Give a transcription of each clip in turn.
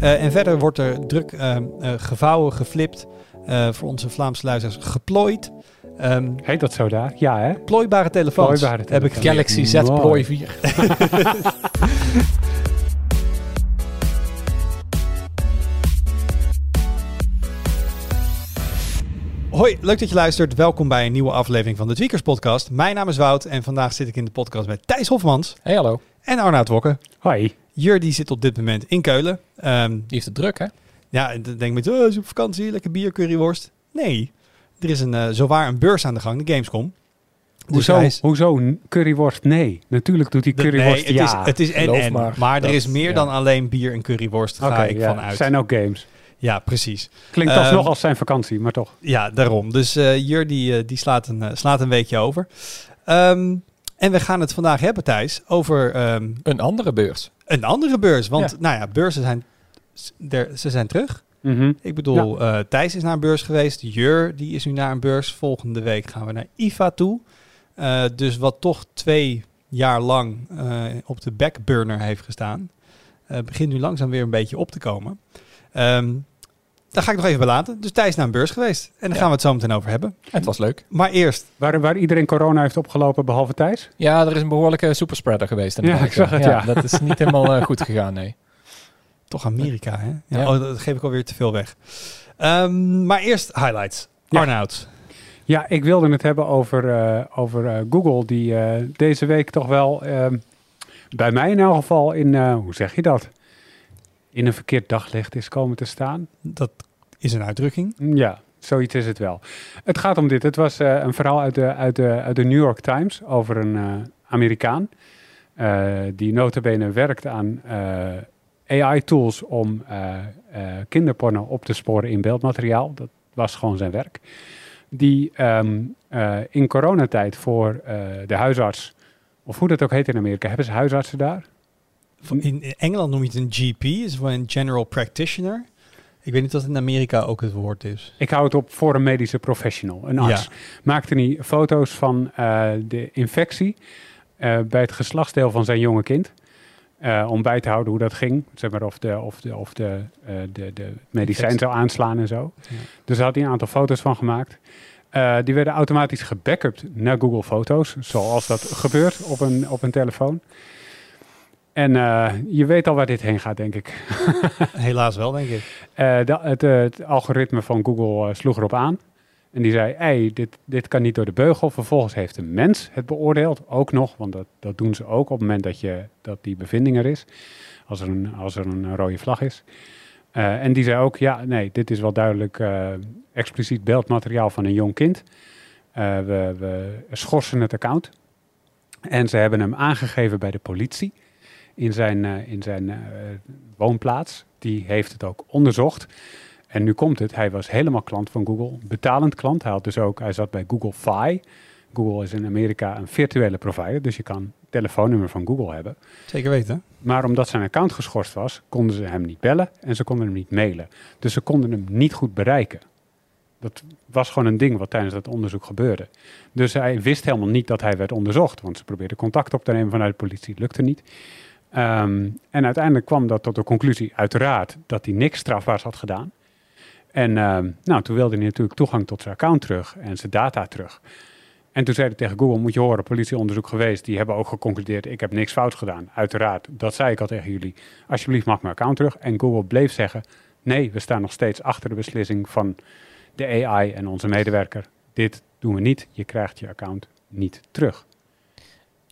Uh, en verder wordt er druk uh, uh, gevouwen, geflipt, voor onze Vlaamse luisteraars geplooid. Um, Heet dat zo daar? Ja, hè? Plooibare telefoons. Plooibare Heb ik Galaxy Z Plooi 4. Hoi, leuk dat je luistert. Welkom bij een nieuwe aflevering van de Tweakers Podcast. Mijn naam is Wout en vandaag zit ik in de podcast met Thijs Hofmans. Hey, hallo. En Arnoud Wokke. Hoi. Jur die zit op dit moment in Keulen. Um, die heeft het druk, hè? Ja, dan denk met, oh, is op vakantie, lekker bier, curryworst. Nee, er is een, uh, zowaar een beurs aan de gang, de Gamescom. Dus hoezo, is, hoezo curryworst? Nee, natuurlijk doet hij curryworst nee, het ja. Is, het is en, en maar, maar er is meer dan alleen bier en curryworst, ga okay, ik ja. vanuit. zijn ook games. Ja, precies. Klinkt um, alsnog als zijn vakantie, maar toch. Ja, daarom. Dus uh, Jur die, uh, die slaat, een, uh, slaat een weekje over. Um, en we gaan het vandaag hebben, Thijs, over... Um, een andere beurs. Een andere beurs, want ja. nou ja, beurzen zijn, der, ze zijn terug. Mm -hmm. Ik bedoel, ja. uh, Thijs is naar een beurs geweest. Jur, die is nu naar een beurs. Volgende week gaan we naar IFA toe. Uh, dus wat toch twee jaar lang uh, op de backburner heeft gestaan, begint nu langzaam weer een beetje op te komen. Um, daar ga ik nog even bij laten. Dus Thijs naar een beurs geweest. En daar ja. gaan we het zo meteen over hebben. Het was leuk. Maar eerst... Waar, waar iedereen corona heeft opgelopen, behalve Thijs? Ja, er is een behoorlijke superspreader geweest. Ja, ik zag het, ja. ja. Dat is niet helemaal uh, goed gegaan, nee. Toch Amerika, hè? Ja, ja. Oh, dat geef ik alweer te veel weg. Um, maar eerst highlights. Ja. Arnoud. Ja, ik wilde het hebben over, uh, over uh, Google, die uh, deze week toch wel, bij mij in elk geval, in, hoe zeg je dat? In een verkeerd daglicht is komen te staan. Dat is een uitdrukking. Ja, zoiets is het wel. Het gaat om dit. Het was een verhaal uit de, uit, de, uit de New York Times over een Amerikaan. die notabene werkt aan AI-tools om kinderporno op te sporen in beeldmateriaal. Dat was gewoon zijn werk die um, uh, in coronatijd voor uh, de huisarts, of hoe dat ook heet in Amerika, hebben ze huisartsen daar? In Engeland noem je het een GP, is voor een general practitioner. Ik weet niet of het in Amerika ook het woord is. Ik hou het op voor een medische professional, een arts. Ja. Maakte hij foto's van uh, de infectie bij het geslachtsdeel van zijn jonge kind. Uh, om bij te houden hoe dat ging. Zeg maar of de, of de, of de, de, de medicijn zou aanslaan en zo. Ja. Dus daar had hij een aantal foto's van gemaakt. Die werden automatisch gebackupt naar Google Foto's. Zoals dat gebeurt op een, op een telefoon. En je weet al waar dit heen gaat, denk ik. Helaas wel, denk ik. De, het, het, algoritme van Google sloeg erop aan. En die zei, hey, dit, dit kan niet door de beugel. Vervolgens heeft een mens het beoordeeld, ook nog. Want dat, dat doen ze ook op het moment dat, je, dat die bevinding er is. Als er een, als er een rode vlag is. En die zei ook, ja, nee, dit is wel duidelijk expliciet beeldmateriaal van een jong kind. We, we schorsen het account. En ze hebben hem aangegeven bij de politie in zijn, in zijn woonplaats. Die heeft het ook onderzocht. En nu komt het, hij was helemaal klant van Google, betalend klant. Hij, had dus ook, hij zat bij Google Fi. Google is in Amerika een virtuele provider, dus je kan het telefoonnummer van Google hebben. Zeker weten. Maar omdat zijn account geschorst was, konden ze hem niet bellen en ze konden hem niet mailen. Dus ze konden hem niet goed bereiken. Dat was gewoon een ding wat tijdens dat onderzoek gebeurde. Dus hij wist helemaal niet dat hij werd onderzocht, want ze probeerden contact op te nemen vanuit de politie, lukte niet. Um, en uiteindelijk kwam dat tot de conclusie, uiteraard, dat hij niks strafbaars had gedaan. En uh, nou, toen wilde hij natuurlijk toegang tot zijn account terug en zijn data terug. En toen zei hij tegen Google, moet je horen, politieonderzoek geweest. Die hebben ook geconcludeerd, ik heb niks fout gedaan. Uiteraard, dat zei ik al tegen jullie. Alsjeblieft mag mijn account terug. En Google bleef zeggen, nee, we staan nog steeds achter de beslissing van de AI en onze medewerker. Dit doen we niet, je krijgt je account niet terug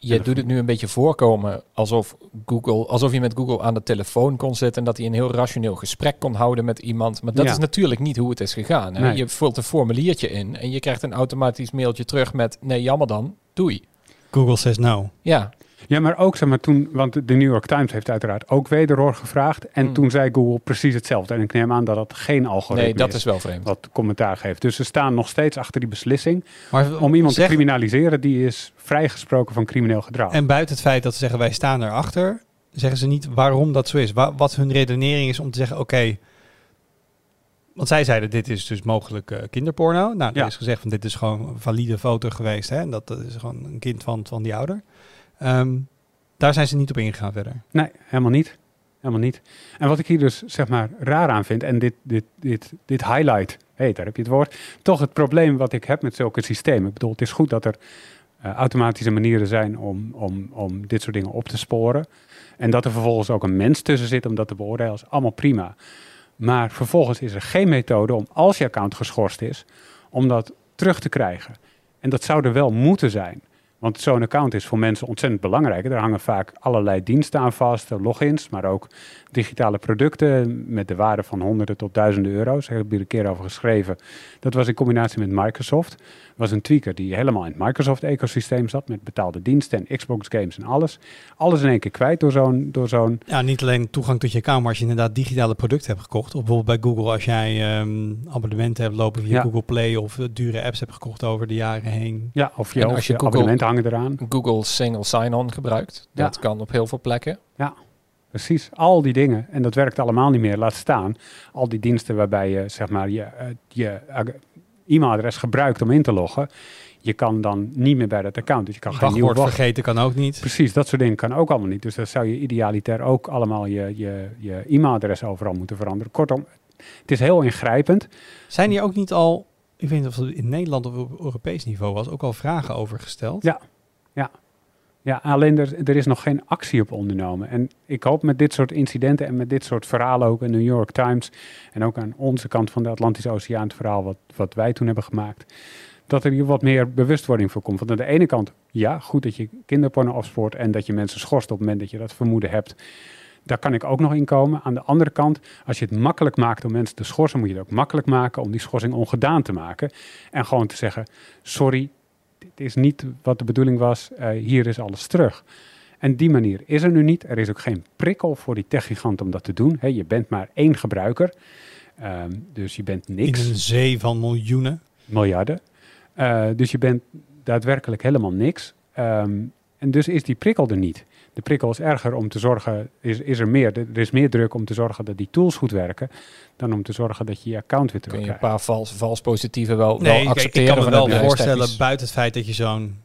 je doet het nu een beetje voorkomen alsof, Google, alsof je met Google aan de telefoon kon zitten en dat hij een heel rationeel gesprek kon houden met iemand. Maar dat Ja. is natuurlijk niet hoe het is gegaan. Hè? Nee. Je vult een formuliertje in en je krijgt een automatisch mailtje terug met nee, jammer dan, doei. Google says no. Ja, Ja, maar ook zeg maar toen, want de New York Times heeft uiteraard ook wederhoor gevraagd. En Hmm. toen zei Google precies hetzelfde. En ik neem aan dat dat geen algoritme nee, dat is is wel vreemd. wat commentaar geeft. Dus ze staan nog steeds achter die beslissing. Maar Om iemand zeg- te criminaliseren, die is vrijgesproken van crimineel gedrag. En buiten het feit dat ze zeggen wij staan erachter, zeggen ze niet waarom dat zo is. Wa- wat hun redenering is om te zeggen oké, want zij zeiden dit is dus mogelijk eh, kinderporno. Nou, er Ja. is gezegd van dit is gewoon een valide foto geweest. Hè? En dat, dat is gewoon een kind van, van die ouder. Ehm, daar zijn ze niet op ingegaan verder. Nee, helemaal niet. helemaal niet. En wat ik hier dus zeg maar raar aan vind, en dit, dit, dit, dit highlight, hey, daar heb je het woord, toch het probleem wat ik heb met zulke systemen. Ik bedoel, het is goed dat er uh, automatische manieren zijn om, om, om dit soort dingen op te sporen. En dat er vervolgens ook een mens tussen zit om dat te beoordelen, is allemaal prima. Maar vervolgens is er geen methode om, als je account geschorst is, om dat terug te krijgen. En dat zou er wel moeten zijn. Want zo'n account is voor mensen ontzettend belangrijk. Er hangen vaak allerlei diensten aan vast, logins, maar ook digitale producten met de waarde van honderden tot duizenden euro's. Daar heb ik een keer over geschreven. Dat was in combinatie met Microsoft. Was een tweaker die helemaal in het Microsoft-ecosysteem zat met betaalde diensten en Xbox games en alles. Alles in één keer kwijt door zo'n... Door zo'n ja, niet alleen toegang tot je account, maar als je inderdaad digitale producten hebt gekocht. Of bijvoorbeeld bij Google, als jij um, abonnementen hebt lopen via Google Play of dure apps hebt gekocht over de jaren heen. Ja, of je, als je, Google, abonnementen hangen eraan. Google Single Sign-On gebruikt. Dat kan op heel veel plekken. Ja. Precies, al die dingen. En dat werkt allemaal niet meer. Laat staan, al die diensten waarbij je zeg maar je, eh, je e-mailadres gebruikt om in te loggen. Je kan dan niet meer bij dat account. Dus je kan geen nieuw vergeten kan ook niet. Precies, dat soort dingen kan ook allemaal niet. Dus dan zou je idealiter ook allemaal je, je, je e-mailadres overal moeten veranderen. Kortom, het is heel ingrijpend. Zijn hier ook niet al, ik weet niet of het in Nederland of op Europees niveau was, ook al vragen over gesteld? Ja, ja. Ja, alleen er, is nog geen actie op ondernomen. En ik hoop met dit soort incidenten en met dit soort verhalen ook in New York Times en ook aan onze kant van de Atlantische Oceaan, het verhaal wat, wat wij toen hebben gemaakt, dat er hier wat meer bewustwording voor komt. Want aan de ene kant, ja, goed dat je kinderporno afspoort en dat je mensen schorst op het moment dat je dat vermoeden hebt. Daar kan ik ook nog in komen. Aan de andere kant, als je het makkelijk maakt om mensen te schorsen, moet je het ook makkelijk maken om die schorsing ongedaan te maken. En gewoon te zeggen: sorry, dit is niet wat de bedoeling was, uh, hier is alles terug. En die manier is er nu niet. Er is ook geen prikkel voor die techgigant om dat te doen. He, je bent maar één gebruiker, um, dus je bent niks. In een zee van miljoenen. Miljarden. Uh, dus je bent daadwerkelijk helemaal niks. Um, en dus is die prikkel er niet de prikkel is erger om te zorgen, is, is er meer, er is meer druk om te zorgen dat die tools goed werken, dan om te zorgen dat je je account weer terug Kun je een paar vals, vals positieve wel, nee, wel accepteren? Ik kan me wel voorstellen, buiten het feit dat je zo'n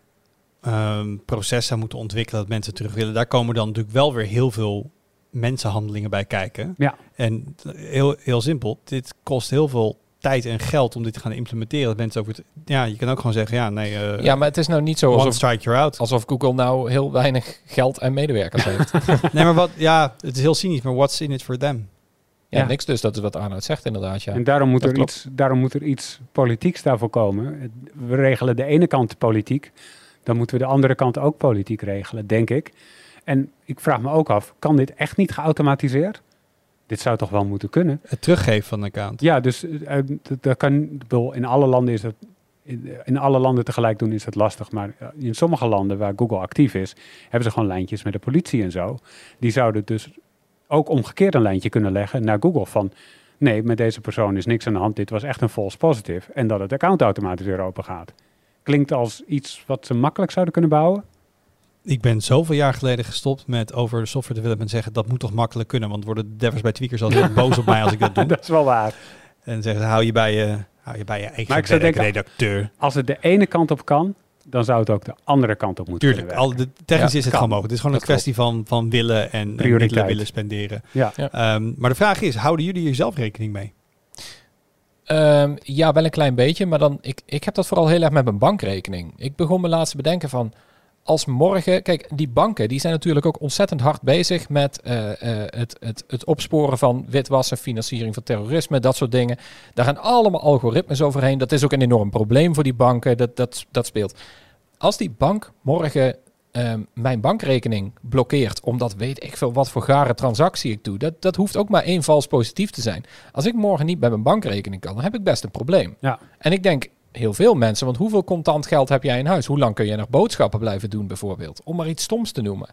um, proces zou moeten ontwikkelen dat mensen terug willen, daar komen dan natuurlijk wel weer heel veel mensenhandelingen bij kijken. Ja. En heel, heel simpel, dit kost heel veel tijd en geld om dit te gaan implementeren. Dat mensen ook het, ja, je kan ook gewoon zeggen, ja, nee. Uh, ja, maar het is nou niet zo alsof, strike you're out. alsof Google nou heel weinig geld en medewerkers heeft. nee, maar wat, ja, het is heel cynisch, maar what's in it for them? Ja, niks dus. Dat is wat Arnoud zegt inderdaad. Ja. En daarom moet, er iets, daarom moet er iets politieks daarvoor komen. We regelen de ene kant de politiek, dan moeten we de andere kant ook politiek regelen, denk ik. En ik vraag me ook af, kan dit echt niet geautomatiseerd? Dit zou toch wel moeten kunnen. Het teruggeven van een account. Ja, dus uh, dat kan, in alle landen is dat, in, alle landen tegelijk doen is dat lastig. Maar eh, in sommige landen waar Google actief is, hebben ze gewoon lijntjes met de politie en zo. Die zouden dus ook omgekeerd een lijntje kunnen leggen naar Google van... Nee, met deze persoon is niks aan de hand. Dit was echt een false positive. En dat het account automatisch weer open gaat. Klinkt als iets wat ze makkelijk zouden kunnen bouwen ik ben zoveel jaar geleden gestopt met over software development zeggen dat moet toch makkelijk kunnen, want worden de devers bij tweakers al heel boos op mij als ik dat doe. dat is wel waar. En zeggen ze hou je bij je, hou je bij je eigen maar ik zou denken, redacteur. Als het de ene kant op kan, dan zou het ook de andere kant op moeten Tuurlijk, al de, technisch is het gewoon mogelijk. Het is gewoon een kwestie van, van willen en, en willen spenderen. Ja. Um, maar de vraag is, houden jullie hier zelf rekening mee? Um, ja, wel een klein beetje, maar dan, ik, ik heb dat vooral heel erg met mijn bankrekening. Ik begon me laatst te bedenken van, als morgen, kijk, die banken die zijn natuurlijk ook ontzettend hard bezig met uh, uh, het, het, het opsporen van witwassen, financiering van terrorisme, dat soort dingen. Daar gaan allemaal algoritmes overheen. Dat is ook een enorm probleem voor die banken. Dat, dat, dat speelt. Als die bank morgen um, mijn bankrekening blokkeert, omdat weet ik veel wat voor gare transactie ik doe, dat, dat hoeft ook maar één vals positief te zijn. Als ik morgen niet bij mijn bankrekening kan, dan heb ik best een probleem. Ja. En ik denk, heel veel mensen. Want hoeveel contant geld heb jij in huis? Hoe lang kun je nog boodschappen blijven doen, bijvoorbeeld? Om maar iets stoms te noemen.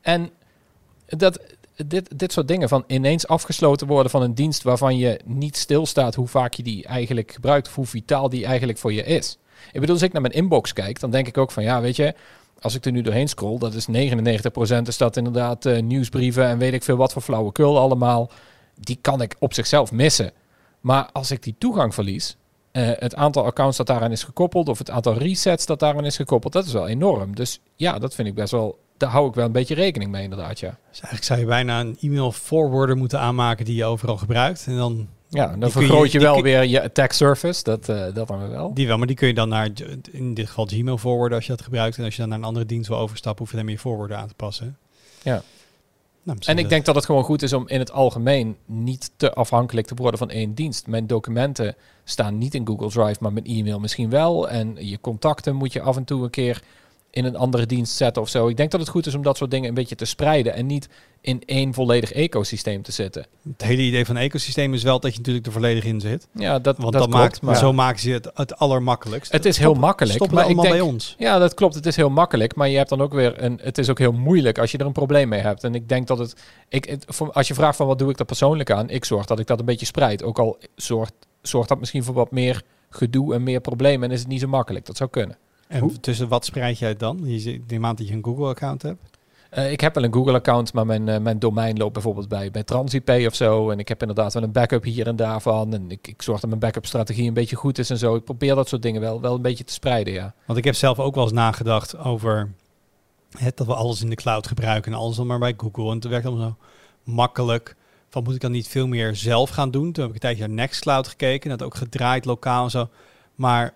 En dat, dit, dit soort dingen van ineens afgesloten worden van een dienst waarvan je niet stilstaat hoe vaak je die eigenlijk gebruikt, of hoe vitaal die eigenlijk voor je is. Ik bedoel, als ik naar mijn inbox kijk, dan denk ik ook van ja, weet je, als ik er nu doorheen scroll, dat is 99% is dat inderdaad uh, nieuwsbrieven en weet ik veel wat voor flauwekul allemaal. Die kan ik op zichzelf missen. Maar als ik die toegang verlies, uh, het aantal accounts dat daaraan is gekoppeld of het aantal resets dat daaraan is gekoppeld, dat is wel enorm. Dus ja, dat vind ik best wel. daar hou ik wel een beetje rekening mee inderdaad, ja. Dus eigenlijk zou je bijna een e-mail forwarder moeten aanmaken die je overal gebruikt. En dan Ja, dan vergroot je- wel kun- weer je attack surface, dat, eh, dat dan wel. die wel, maar die kun je dan naar in dit geval Gmail forwarden als je dat gebruikt. En als je dan naar een andere dienst wil overstappen, hoef je dan meer forwarder aan te passen. Ja. Nou, En ik denk dat het gewoon goed is om in het algemeen niet te afhankelijk te worden van één dienst. Mijn documenten staan niet in Google Drive, maar mijn e-mail misschien wel. En je contacten moet je af en toe een keer in een andere dienst zetten of zo. Ik denk dat het goed is om dat soort dingen een beetje te spreiden en niet in één volledig ecosysteem te zitten. het hele idee van een ecosysteem is wel dat je natuurlijk er volledig in zit. Ja, dat, Want dat dat klopt, maakt, maar zo maken ze het het allermakkelijkst. Het is heel makkelijk, Stoppen maar we ik allemaal denk- bij ons. Ja, dat klopt. Het is heel makkelijk, maar je hebt dan ook weer een. Het is ook heel moeilijk als je er een probleem mee hebt. En ik denk dat het. Ik, het als je vraagt van wat doe ik er persoonlijk aan, ik zorg dat ik dat een beetje spreid. Ook al zorgt, zorgt dat misschien voor wat meer gedoe en meer problemen en is het niet zo makkelijk. Dat zou kunnen. En Hoe- tussen wat spreid jij het dan? Je Ik neem aan dat je een Google-account hebt. Eh, ik heb wel een Google-account, maar mijn, eh, mijn domein loopt bijvoorbeeld bij, bij TransIP of zo. En ik heb inderdaad wel een backup hier en daarvan. En ik, ik zorg dat mijn backup-strategie een beetje goed is en zo. Ik probeer dat soort dingen wel, wel een beetje te spreiden, ja. Want ik heb zelf ook wel eens nagedacht over het, dat we alles in de cloud gebruiken en alles dan maar bij Google. En het werkt allemaal zo makkelijk. Van moet ik dan niet veel meer zelf gaan doen? Toen heb ik een tijdje naar Nextcloud gekeken. Dat ook gedraaid lokaal en zo. Maar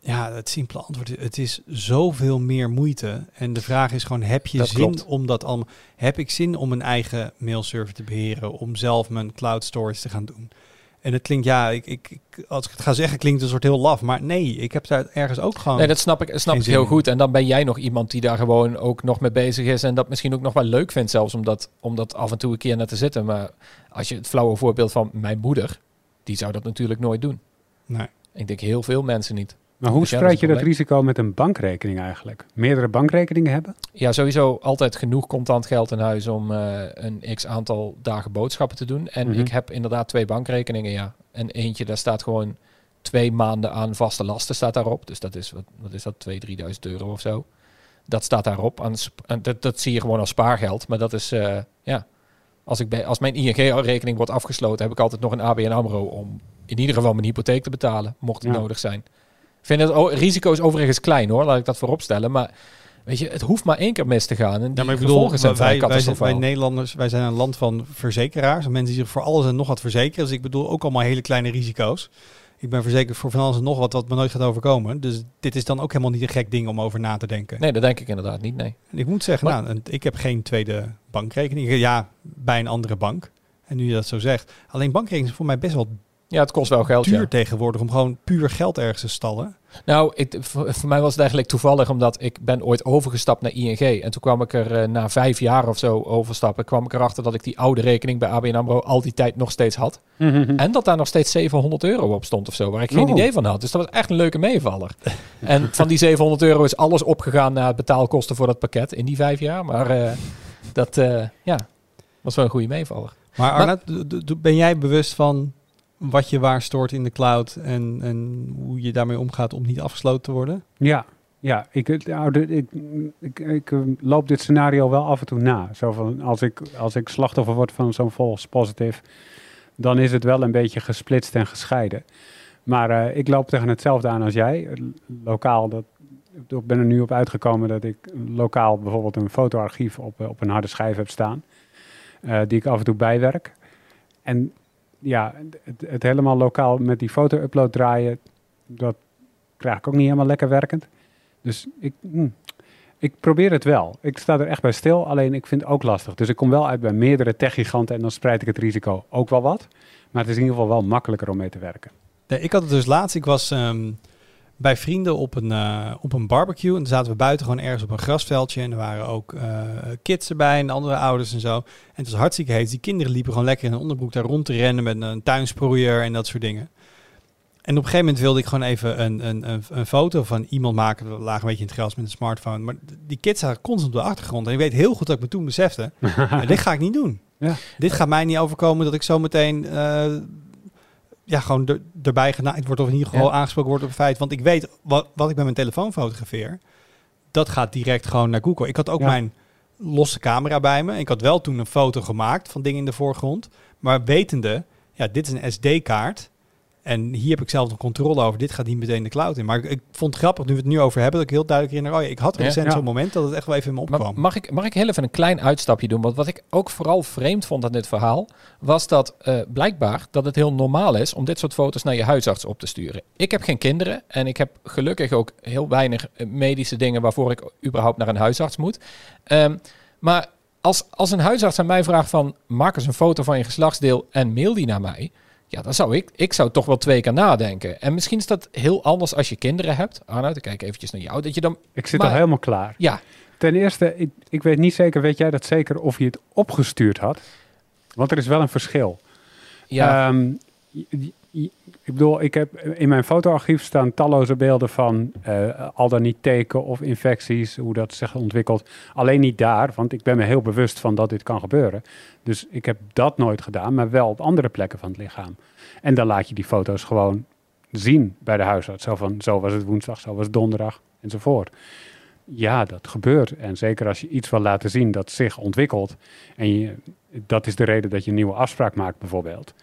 ja, het simpele antwoord is, het is zoveel meer moeite. En de vraag is gewoon, heb je Dat zin klopt. om dat allemaal... Heb ik zin om een eigen mailserver te beheren? Om zelf mijn cloud storage te gaan doen? En het klinkt, ja, ik, ik, als ik het ga zeggen, klinkt het een soort heel laf. Maar nee, ik heb daar ergens ook gewoon... Nee, dat snap ik, snap ik heel in. goed. En dan ben jij nog iemand die daar gewoon ook nog mee bezig is. En dat misschien ook nog wel leuk vindt zelfs om dat, om dat af en toe een keer naar te zitten. Maar als je het flauwe voorbeeld van mijn moeder, die zou dat natuurlijk nooit doen. Nee. Ik denk heel veel mensen niet. Maar hoe Dus spreid je dat risico met een bankrekening eigenlijk? Meerdere bankrekeningen hebben? Ja, sowieso altijd genoeg contant geld in huis om eh, een x aantal dagen boodschappen te doen. En Mhm. ik heb inderdaad twee bankrekeningen, ja. En eentje, daar staat gewoon twee maanden aan vaste lasten staat daarop. Dus dat is, wat, wat is dat, 2.000, 3.000 euro of zo. Dat staat daarop. Aan, en dat, dat zie je gewoon als spaargeld. Maar dat is, eh, ja... Als, ik bij, als mijn ING-rekening wordt afgesloten, heb ik altijd nog een ABN AMRO om in ieder geval mijn hypotheek te betalen, mocht het Ja. nodig zijn. Ik vind het o- risico is overigens klein hoor, laat ik dat voorop stellen. Maar weet je, het hoeft maar één keer mis te gaan. En Ja, maar ik bedoel, gevolgen zijn wij, wij, zijn, wij Nederlanders, wij zijn een land van verzekeraars. Mensen die zich voor alles en nog wat verzekeren. Dus ik bedoel ook allemaal hele kleine risico's. Ik ben verzekerd voor van alles en nog wat wat me nooit gaat overkomen. Dus dit is dan ook helemaal niet een gek ding om over na te denken. Nee, dat denk ik inderdaad niet, nee. En ik moet zeggen, Maar- nou, ik heb geen tweede bankrekening. Ja, bij een andere bank. En nu je dat zo zegt. Alleen bankrekening is voor mij best wel Ja, het kost wel geld, duur ja. tegenwoordig om gewoon puur geld ergens te stallen. Nou, ik, voor, voor mij was het eigenlijk toevallig, omdat ik ben ooit overgestapt naar ING. En toen kwam ik er eh, na vijf jaar of zo overstappen, kwam ik erachter dat ik die oude rekening bij ABN AMRO al die tijd nog steeds had. En dat daar nog steeds 700 euro op stond of zo, waar ik geen Oh. idee van had. Dus dat was echt een leuke meevaller. en van die 700 euro is alles opgegaan naar betaalkosten voor dat pakket in die vijf jaar. Maar eh, dat, eh, ja, was wel een goede meevaller. Maar Maar- Arnoud, d- d- d- ben jij bewust van wat je waar stoort in de cloud en, en hoe je daarmee omgaat om niet afgesloten te worden? Ja, ja ik, nou, ik, ik, ik, eh, loop dit scenario wel af en toe na. Zo van, als, ik, als ik slachtoffer word van zo'n false positive, dan is het wel een beetje gesplitst en gescheiden. Maar eh, ik loop tegen hetzelfde aan als jij. Eh, Lokaal, dat, ik ben er nu op uitgekomen dat ik lokaal bijvoorbeeld een fotoarchief op, op een harde schijf heb staan. die ik af en toe bijwerk. En ja, het, het helemaal lokaal met die foto-upload draaien, dat krijg ik ook niet helemaal lekker werkend. Dus ik, hm, ik probeer het wel. Ik sta er echt bij stil, alleen ik vind het ook lastig. Dus ik kom wel uit bij meerdere techgiganten en dan spreid ik het risico ook wel wat. Maar het is in ieder geval wel makkelijker om mee te werken. Nee, ik had het dus laatst. Ik was ehm, bij vrienden op een, eh, op een barbecue. En dan zaten we buiten gewoon ergens op een grasveldje. En er waren ook eh, kids erbij en andere ouders en zo. En het was hartstikke heet. Die kinderen liepen gewoon lekker in een onderbroek daar rond te rennen met een tuinsproeier en dat soort dingen. En op een gegeven moment wilde ik gewoon even een, een, een, een foto van iemand maken. We lagen een beetje in het gras met een smartphone. Maar die kids zagen constant op de achtergrond. En ik weet heel goed dat ik me toen besefte, "Ja, dit ga ik niet doen. Ja. Dit gaat mij niet overkomen dat ik zo meteen eh, ja, gewoon er, erbij genaaid word. Of in ieder geval Ja. aangesproken wordt op het feit. Want ik weet wat, wat ik met mijn telefoon fotografeer. Dat gaat direct gewoon naar Google. Ik had ook Ja. mijn losse camera bij me. Ik had wel toen een foto gemaakt van dingen in de voorgrond. Maar wetende, ja, dit is een SD-kaart. En hier heb ik zelf nog controle over. Dit gaat niet meteen de cloud in. Maar ik, ik vond het grappig, nu we het nu over hebben, dat ik heel duidelijk herinner, oh ja, ik had recent Ja. zo'n moment dat het echt wel even in me opkwam. mag ik, mag ik heel even een klein uitstapje doen? Want wat ik ook vooral vreemd vond aan dit verhaal, was dat eh, blijkbaar dat het heel normaal is om dit soort foto's naar je huisarts op te sturen. Ik heb geen kinderen en ik heb gelukkig ook heel weinig eh, medische dingen waarvoor ik überhaupt naar een huisarts moet. Ehm, maar als, als een huisarts aan mij vraagt van maak eens een foto van je geslachtsdeel en mail die naar mij. Ja, dan zou ik, ik zou toch wel twee keer nadenken. En misschien is dat heel anders als je kinderen hebt. Arnoud, ik kijk eventjes naar jou. Dat je dan, Ik zit Maar- al helemaal klaar. ja, Ten eerste, ik, ik weet niet zeker, weet jij dat zeker, of je het opgestuurd had? Want er is wel een verschil. ja, Ehm, ik bedoel, ik heb in mijn fotoarchief staan talloze beelden van eh, al dan niet teken of infecties, hoe dat zich ontwikkelt. Alleen niet daar, want ik ben me heel bewust van dat dit kan gebeuren. Dus ik heb dat nooit gedaan, maar wel op andere plekken van het lichaam. En dan laat je die foto's gewoon zien bij de huisarts. Zo van, zo was het woensdag, zo was het donderdag, enzovoort. Ja, dat gebeurt. En zeker als je iets wil laten zien dat zich ontwikkelt. En je, dat is de reden dat je een nieuwe afspraak maakt, bijvoorbeeld.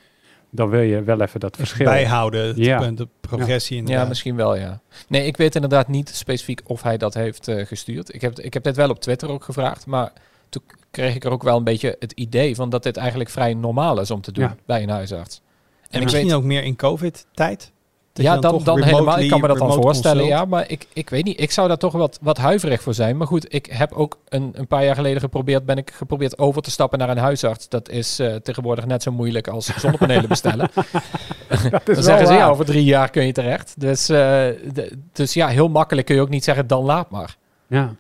Dan wil je wel even dat verschil. Bijhouden, het- Ja. de progressie Ja, inderdaad. misschien wel, ja. Nee, ik weet inderdaad niet specifiek of hij dat heeft eh, gestuurd. Ik heb, ik heb dit wel op Twitter ook gevraagd, maar toen kreeg ik er ook wel een beetje het idee van dat dit eigenlijk vrij normaal is om te doen Ja. bij een huisarts. En ik misschien weet- ook meer in COVID-tijd? Ja, dan, dan helemaal. Ik kan me dat dan voorstellen, consult- ja. Maar ik, ik weet niet. Ik zou daar toch wat, wat huiverig voor zijn. Maar goed, ik heb ook een, een paar jaar geleden geprobeerd, ben ik geprobeerd over te stappen naar een huisarts. Dat is eh, tegenwoordig net zo moeilijk als zonnepanelen bestellen. Dat is Dan zeggen ze, ja, over drie jaar kun je terecht. Dus, eh, de- dus ja, heel makkelijk kun je ook niet zeggen, dan laat maar. Ja.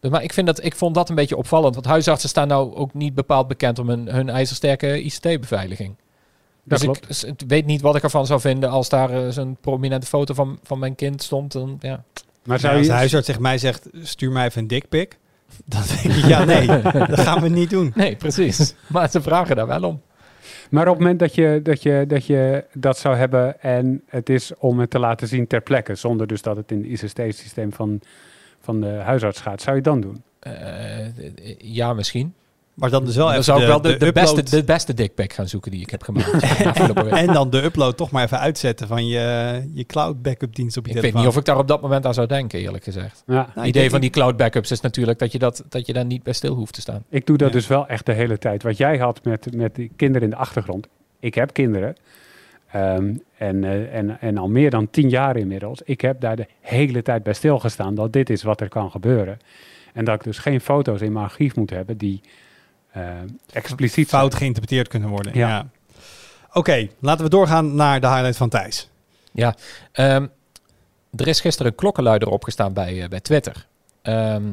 Dus, Maar ik, vind dat, ik vond dat een beetje opvallend. Want huisartsen staan nou ook niet bepaald bekend om hun, hun ijzersterke ICT-beveiliging. Dat Dus ik, klopt. s- ik weet niet wat ik ervan zou vinden als daar eh, zo'n prominente foto van, van mijn kind stond. Dan, ja. Maar Ja, als de huisarts tegen mij zegt, stuur mij even een dikpik. Dan denk ik, ja nee, dat gaan we niet doen. Nee, precies. maar ze vragen daar wel om. maar op het moment dat je, dat, je, dat je dat zou hebben en het is om het te laten zien ter plekke, zonder dus dat het in het ICT-systeem van, van de huisarts gaat, zou je het dan doen? Eh, ja, misschien. Maar dan dus wel Dan even zou ik de, wel de, de, beste, de beste dickpack gaan zoeken die ik heb gemaakt. En dan de upload toch maar even uitzetten van je, je cloud backup dienst op je Ik weet niet of ik daar op dat moment aan zou denken, eerlijk gezegd. Ja. Nou, Het ik idee van die cloud backups is natuurlijk dat je, dat, dat je daar niet bij stil hoeft te staan. Ik doe dat Ja. dus wel echt de hele tijd. Wat jij had met, met die kinderen in de achtergrond. Ik heb kinderen. Ehm, en, eh, en, en al meer dan tien jaar inmiddels. Ik heb daar de hele tijd bij stilgestaan dat dit is wat er kan gebeuren. En dat ik dus geen foto's in mijn archief moet hebben die expliciet zijn. fout geïnterpreteerd kunnen worden. Ja. Ja. Oké, laten we doorgaan naar de highlight van Thijs. Ehm, er is gisteren een klokkenluider opgestaan bij, eh, bij Twitter. Ehm,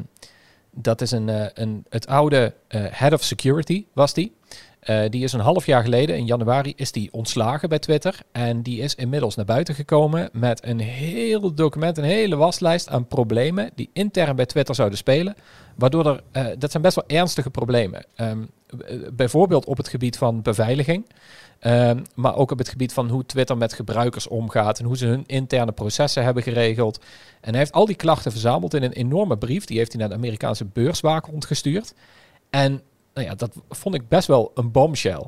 dat is een, eh, een, het oude eh, head of security, was die. Eh, die is een half jaar geleden, in januari, is die ontslagen bij Twitter. En die is inmiddels naar buiten gekomen met een heel document, een hele waslijst aan problemen die intern bij Twitter zouden spelen. Waardoor er, eh, dat zijn best wel ernstige problemen. Ehm, eh, bijvoorbeeld op het gebied van beveiliging. Ehm, maar ook op het gebied van hoe Twitter met gebruikers omgaat en hoe ze hun interne processen hebben geregeld. En hij heeft al die klachten verzameld in een enorme brief. Die heeft hij naar de Amerikaanse beurswaakhond gestuurd. En nou ja, dat vond ik best wel een bombshell.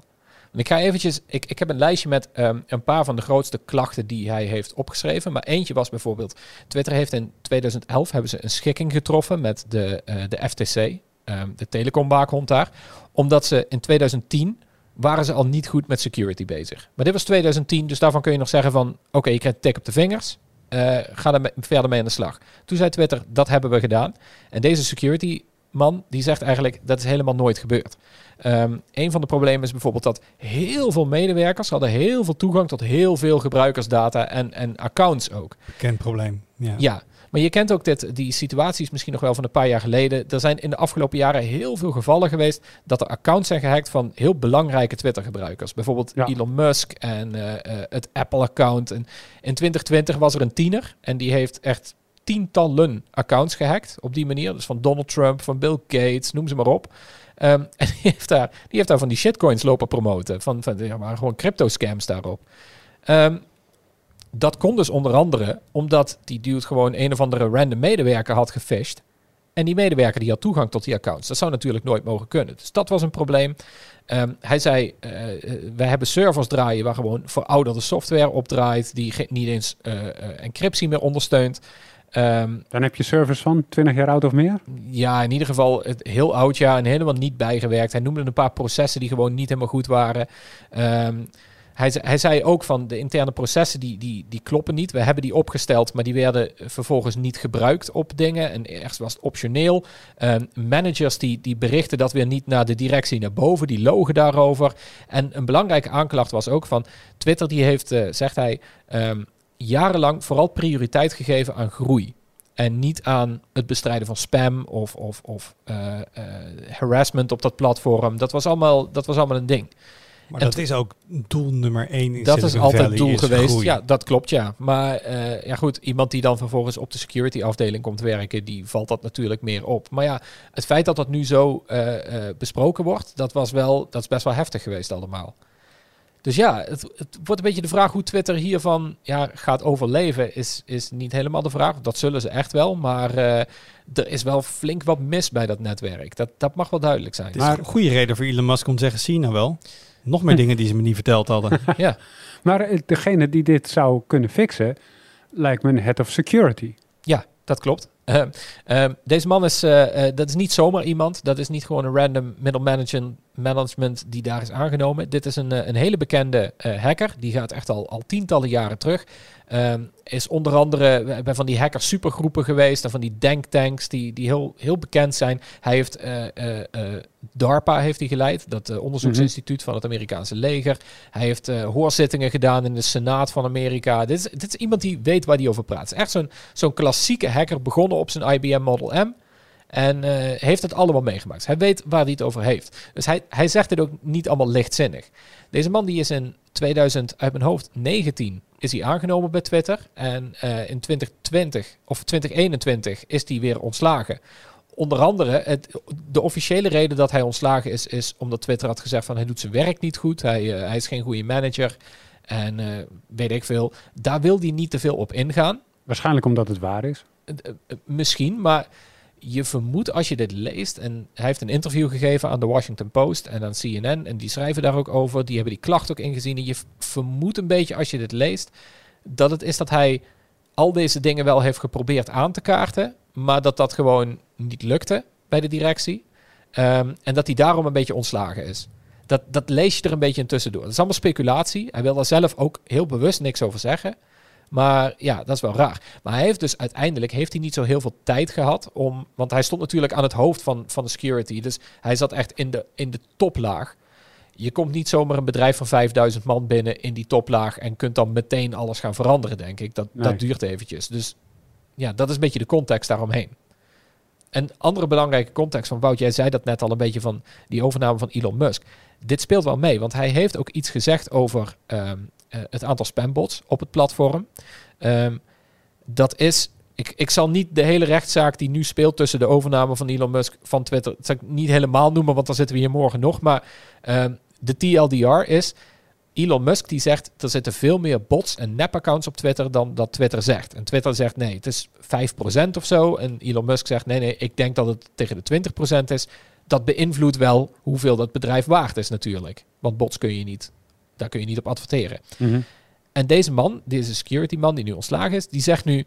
Ik ga eventjes, ik, ik heb een lijstje met ehm, een paar van de grootste klachten die hij heeft opgeschreven. Maar eentje was bijvoorbeeld, Twitter heeft in 2011 hebben ze een schikking getroffen met de, eh, de FTC, ehm, de telecomwaakhond daar. Omdat ze in 2010 waren ze al niet goed met security bezig. Maar dit was 2010, dus daarvan kun je nog zeggen van... oké, je krijgt een tik op de vingers, eh, ga er verder mee aan de slag. Toen zei Twitter, dat hebben we gedaan. En deze security man, die zegt eigenlijk, dat is helemaal nooit gebeurd. Ehm een van de problemen is bijvoorbeeld dat heel veel medewerkers... hadden heel veel toegang tot heel veel gebruikersdata en, en accounts ook. Bekend probleem. Ja. Ja, maar je kent ook dit, die situaties misschien nog wel van een paar jaar geleden. Er zijn in de afgelopen jaren heel veel gevallen geweest dat er accounts zijn gehackt van heel belangrijke Twitter-gebruikers. Bijvoorbeeld Ja. Elon Musk en eh, eh, het Apple-account. En in 2020 was er een tiener en die heeft echt tientallen accounts gehackt op die manier. Dus van Donald Trump, van Bill Gates, noem ze maar op. Ehm, en die heeft, daar, die heeft daar van die shitcoins lopen promoten. Van, van ja, maar gewoon crypto-scams daarop. Ehm, dat kon dus onder andere omdat die dude gewoon een of andere random medewerker had gefisht. En die medewerker die had toegang tot die accounts. Dat zou natuurlijk nooit mogen kunnen. Dus dat was een probleem. Ehm, hij zei, uh, wij hebben servers draaien waar gewoon verouderde software op draait, die niet eens uh, encryptie meer ondersteunt. Um, Dan heb je servers van 20 jaar oud of meer? Ja, in ieder geval het heel oud jaar en helemaal niet bijgewerkt. Hij noemde een paar processen die gewoon niet helemaal goed waren. Um, hij, hij, zei ook van de interne processen die, die, die kloppen niet. We hebben die opgesteld, maar die werden vervolgens niet gebruikt op dingen. En ergens was het optioneel. Um, managers die, die berichten dat weer niet naar de directie naar boven. Die logen daarover. En een belangrijke aanklacht was ook van Twitter die heeft, uh, zegt hij, um, jarenlang vooral prioriteit gegeven aan groei. En niet aan het bestrijden van spam of, of, of uh, uh, harassment op dat platform. Dat was allemaal, dat was allemaal een ding. Maar dat is ook doel nummer één in Dat is altijd doel geweest. Ja, dat klopt, ja. Maar uh, ja, goed, iemand die dan vervolgens op de security afdeling komt werken, die valt dat natuurlijk meer op. Maar ja, het feit dat dat nu zo besproken wordt, dat was wel, dat is best wel heftig geweest allemaal. Dus ja, het, het, wordt een beetje de vraag hoe Twitter hiervan ja, gaat overleven, is, is niet helemaal de vraag. Dat zullen ze echt wel, maar er is wel flink wat mis bij dat netwerk. Dat, dat mag wel duidelijk zijn. Is een goede reden voor Elon Musk om te zeggen, zie nou wel. Nog meer dingen die ze me niet verteld hadden. ja. Maar eh, degene die dit zou kunnen fixen, lijkt me een head of security. Ja, dat klopt. Uh, uh, deze man is, uh, dat is niet zomaar iemand. Dat is niet gewoon een random middle management, management die daar is aangenomen. Dit is een, een hele bekende hacker. Die gaat echt al, al tientallen jaren terug. Ehm, is onder andere bij van die hacker supergroepen geweest en van die denktanks die, die heel, heel bekend zijn. Hij heeft DARPA heeft hij geleid, dat onderzoeksinstituut van het Amerikaanse leger. Hij heeft hoorzittingen gedaan in de Senaat van Amerika. Dit is, dit is iemand die weet waar hij over praat. Echt zo'n zo'n klassieke hacker begonnen op zijn IBM Model M. En uh, heeft het allemaal meegemaakt. Hij weet waar hij het over heeft. Dus hij, hij zegt het ook niet allemaal lichtzinnig. Deze man die is in 2000 uit mijn hoofd 19 is hij aangenomen bij Twitter. En uh, in 2020 of 2021 is hij weer ontslagen. Onder andere, het, de officiële reden dat hij ontslagen is, is omdat Twitter had gezegd van hij doet zijn werk niet goed. Hij, uh, hij is geen goede manager. En weet ik veel. Daar wil hij niet te veel op ingaan. Waarschijnlijk omdat het waar is. Misschien, maar je vermoedt als je dit leest, en hij heeft een interview gegeven aan de Washington Post en aan CNN, en die schrijven daar ook over, die hebben die klacht ook ingezien. En je vermoedt een beetje als je dit leest, dat het is dat hij al deze dingen wel heeft geprobeerd aan te kaarten, maar dat dat gewoon niet lukte bij de directie. Um, en dat hij daarom een beetje ontslagen is. Dat, dat lees je er een beetje in tussendoor. Dat is allemaal speculatie. Hij wil daar zelf ook heel bewust niks over zeggen. Maar ja, dat is wel raar. Maar hij heeft dus uiteindelijk heeft hij niet zo heel veel tijd gehad om. Want hij stond natuurlijk aan het hoofd van, van de security. Dus hij zat echt in de, in de toplaag. Je komt niet zomaar een bedrijf van 5000 man binnen in die toplaag en kunt dan meteen alles gaan veranderen, denk ik. Dat, dat duurt eventjes. Dus ja, dat is een beetje de context daaromheen. Een andere belangrijke context van Wout, jij zei dat net al een beetje van die overname van Elon Musk. Dit speelt wel mee, want hij heeft ook iets gezegd over um, uh, het aantal spambots op het platform. Um, dat is. Ik, ik zal niet de hele rechtszaak die nu speelt tussen de overname van Elon Musk van Twitter. Dat zal ik niet helemaal noemen, want dan zitten we hier morgen nog. Maar um, de TLDR is. Elon Musk die zegt er zitten veel meer bots en nep-accounts op Twitter dan dat Twitter zegt. En Twitter zegt nee, het is 5% of zo. En Elon Musk zegt nee, nee, ik denk dat het tegen de 20% is. Dat beïnvloedt wel hoeveel dat bedrijf waard is natuurlijk. Want bots kun je niet daar kun je niet op adverteren. Mm -hmm. En deze man, deze security man die nu ontslagen is, die zegt nu,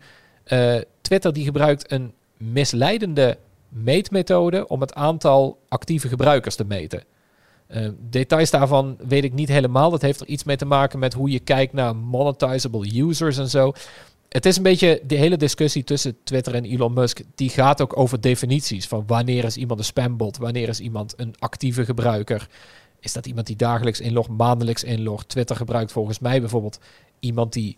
uh, Twitter die gebruikt een misleidende meetmethode om het aantal actieve gebruikers te meten. Uh, details daarvan weet ik niet helemaal. Dat heeft er iets mee te maken met hoe je kijkt naar monetizable users en zo. Het is een beetje de hele discussie tussen Twitter en Elon Musk. Die gaat ook over definities van wanneer is iemand een spambot, wanneer is iemand een actieve gebruiker. Is dat iemand die dagelijks inlogt, maandelijks inlogt? Twitter gebruikt volgens mij bijvoorbeeld iemand die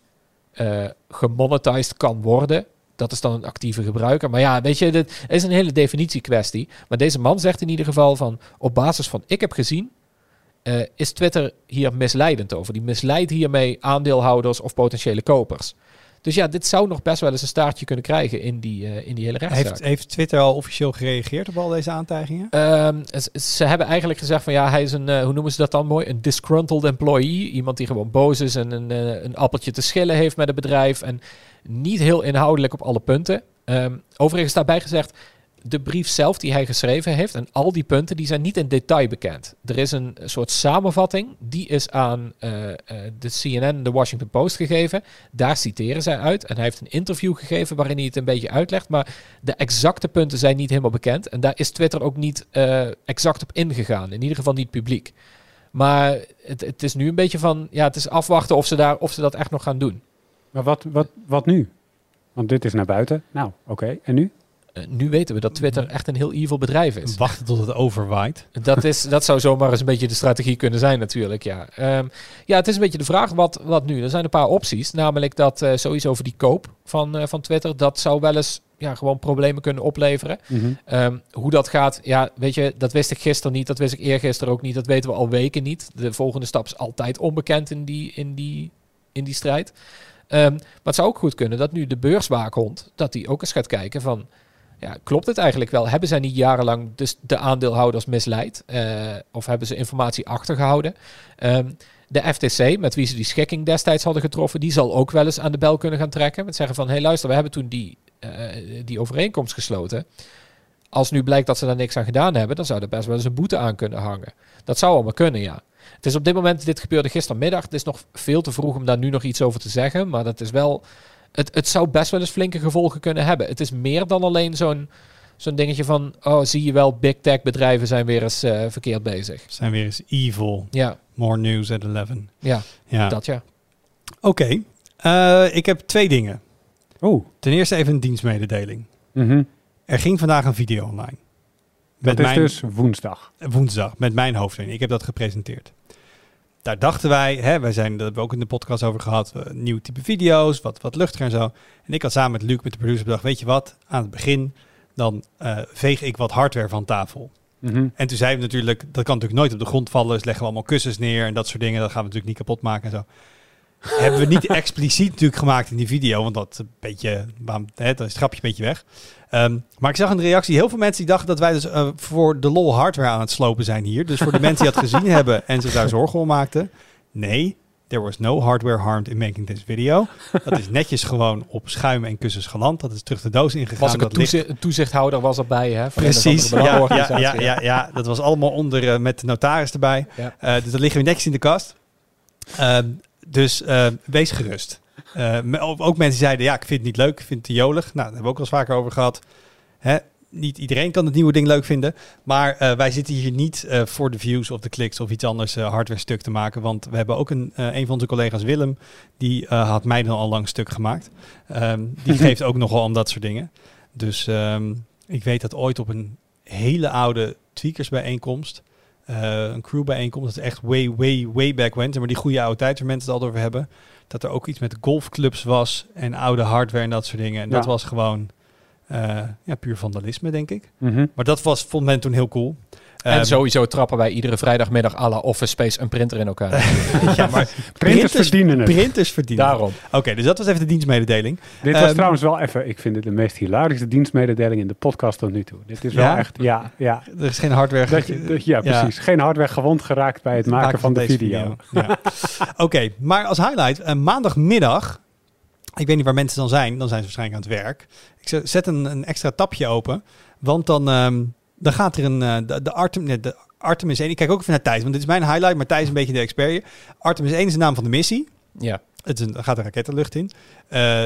uh, gemonetized kan worden. Dat is dan een actieve gebruiker. Maar ja, weet je, dit is een hele definitieve kwestie. Maar deze man zegt in ieder geval van, op basis van ik heb gezien, uh, is Twitter hier misleidend over. Die misleidt hiermee aandeelhouders of potentiële kopers. Dus ja, dit zou nog best wel eens een staartje kunnen krijgen in die, uh, in die hele rechtszaak. Heeft, heeft Twitter al officieel gereageerd op al deze aantijgingen? Um, ze hebben eigenlijk gezegd van ja, hij is een, uh, hoe noemen ze dat dan mooi? Een disgruntled employee. Iemand die gewoon boos is en een, uh, een appeltje te schillen heeft met het bedrijf. En niet heel inhoudelijk op alle punten. Um, overigens daarbij gezegd, de brief zelf die hij geschreven heeft en al die punten, die zijn niet in detail bekend. Er is een soort samenvatting, die is aan eh, eh, de CNN de Washington Post gegeven. Daar citeren zij uit. En hij heeft een interview gegeven waarin hij het een beetje uitlegt. Maar de exacte punten zijn niet helemaal bekend. En daar is Twitter ook niet eh, exact op ingegaan. In ieder geval niet publiek. Maar het, het is nu een beetje van, ja, het is afwachten of ze, daar, of ze dat echt nog gaan doen. Maar wat, wat, wat nu? Want dit is naar buiten. Nou, oké. En nu? Eh, nu weten we dat Twitter echt een heel evil bedrijf is. Wachten tot het overwaait. Dat, is, dat zou zomaar eens een beetje de strategie kunnen zijn natuurlijk, ja. Ehm, ja, het is een beetje de vraag, wat, wat nu? Er zijn een paar opties, namelijk dat uh, sowieso over die koop van, uh, van Twitter, dat zou wel eens ja, gewoon problemen kunnen opleveren. Mhm. Um, hoe dat gaat, ja, weet je, dat wist ik gisteren niet, dat wist ik eergisteren ook niet, dat weten we al weken niet. De volgende stap is altijd onbekend in die, in die, in die strijd. Um, maar het zou ook goed kunnen dat nu de beurswaakhond, dat die ook eens gaat kijken van, ja, klopt het eigenlijk wel? Hebben zij niet jarenlang dus de aandeelhouders misleid? Uh, of hebben ze informatie achtergehouden? Um, de FTC, met wie ze die schikking destijds hadden getroffen, die zal ook wel eens aan de bel kunnen gaan trekken. Met zeggen van, hé hey, luister, we hebben toen die, uh, die overeenkomst gesloten. Als nu blijkt dat ze daar niks aan gedaan hebben, dan zou er best wel eens een boete aan kunnen hangen. Dat zou allemaal kunnen, ja. Het is op dit moment, dit gebeurde gistermiddag, het is nog veel te vroeg om daar nu nog iets over te zeggen, maar dat is wel het, het zou best wel eens flinke gevolgen kunnen hebben. Het is meer dan alleen zo'n zo'n dingetje van, oh, zie je wel, big tech bedrijven zijn weer eens uh, verkeerd bezig. Zijn weer eens evil. Ja. More news at 11. Ja, ja. dat ja. Oké, okay. uh, ik heb twee dingen. Oh. Ten eerste even een dienstmededeling. Mm -hmm. Er ging vandaag een video online. Dat is dus woensdag. Woensdag, met mijn hoofdlijn. Ik heb dat gepresenteerd daar dachten wij, hè, wij zijn, dat hebben we ook in de podcast over gehad, uh, nieuw type video's, wat, wat luchtiger en zo. En ik had samen met Luc, met de producer, bedacht, weet je wat, aan het begin, dan uh, veeg ik wat hardware van tafel. Mm -hmm. En toen zeiden we natuurlijk, dat kan natuurlijk nooit op de grond vallen, dus leggen we allemaal kussens neer en dat soort dingen, dat gaan we natuurlijk niet kapot maken en zo. hebben we niet expliciet natuurlijk gemaakt in die video, want dat een beetje, hè, dan is het grapje een beetje weg. Um, maar ik zag in de reactie heel veel mensen die dachten dat wij dus uh, voor de lol hardware aan het slopen zijn hier. Dus voor de mensen die dat gezien hebben en zich daar zorgen om maakten. Nee, there was no hardware harmed in making this video. Dat is netjes gewoon op schuim en kussens geland. Dat is terug de doos ingegaan. Was ook een, toezicht, een toezichthouder was erbij, hè? Van Precies, ja, ja, ja, ja, ja, dat was allemaal onder uh, met de notaris erbij. Ja. Uh, dus dat liggen we netjes in de kast. Uh, dus wees gerust. Uh, ook mensen zeiden, ja, ik vind het niet leuk, ik vind het te jolig. Nou, daar hebben we ook al eens vaker over gehad. Hè? Niet iedereen kan het nieuwe ding leuk vinden. Maar uh, wij zitten hier niet voor de views of de kliks of iets anders hardware stuk te maken. Want we hebben ook een, een van onze collega's, Willem, die had mij dan al lang stuk gemaakt. Um, die geeft ook nogal om dat soort dingen. Dus um, ik weet dat ooit op een hele oude tweakersbijeenkomst... een crewbijeenkomst, dat is echt way, way, way back when. Maar die goede oude tijd waar mensen het al over hebben. Dat er ook iets met golfclubs was en oude hardware en dat soort dingen. En ja. dat was gewoon uh, ja, puur vandalisme, denk ik. Mm -hmm. Maar dat was, vond men toen heel cool. En um, sowieso trappen wij iedere vrijdagmiddag à la Office Space een printer in elkaar. ja, maar printers verdienen het. Printers verdienen Daarom. Oké, okay, dus dat was even de dienstmededeling. Dit was um, trouwens wel even, ik vind het de meest hilarische dienstmededeling in de podcast tot nu toe. Dit is wel ja? echt, ja, ja. Er is geen hardware. Dat je, dat, ja, precies. Geen hardware gewond geraakt bij het, het maken, van, van de video. video. Ja. Oké, okay, maar als highlight, uh, maandagmiddag ik weet niet waar mensen dan zijn. Dan zijn ze waarschijnlijk aan het werk. Ik zet een, een extra tapje open. Want dan, um, dan gaat er een... Uh, de, de, Artem, de Artemis 1... Ik kijk ook even naar Thijs. Want dit is mijn highlight. Maar Thijs is een beetje de expert hier. Artemis 1 is de naam van de missie. Ja. Het is een, er gaat een raket de lucht in. Uh,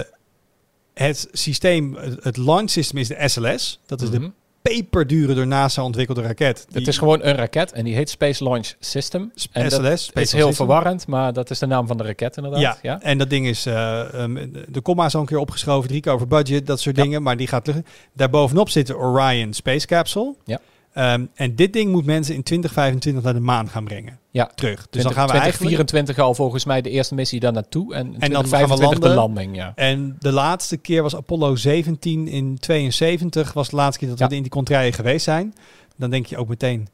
het systeem... Het launch system is de SLS. Dat is mm -hmm. de peperdure door NASA ontwikkelde raket. Die... Het is gewoon een raket en die heet Space Launch System. SLS. En dat is heel system. verwarrend, maar dat is de naam van de raket inderdaad. Ja, ja? en dat ding is, uh, um, de komma is al een keer opgeschoven, drie keer over budget, dat soort ja. dingen, maar die gaat luchten. Daarbovenop zit de Orion Space Capsule. Ja. Um, en dit ding moet mensen in 2025 naar de maan gaan brengen. Ja. Terug. Dus 20, dan gaan we 2024 al volgens mij de eerste missie daar naartoe. En, en dan gaan we landen. de landing, ja. En de laatste keer was Apollo 17 in 72. Was de laatste keer dat Ja. we in die contraien geweest zijn. Dan denk je ook meteen,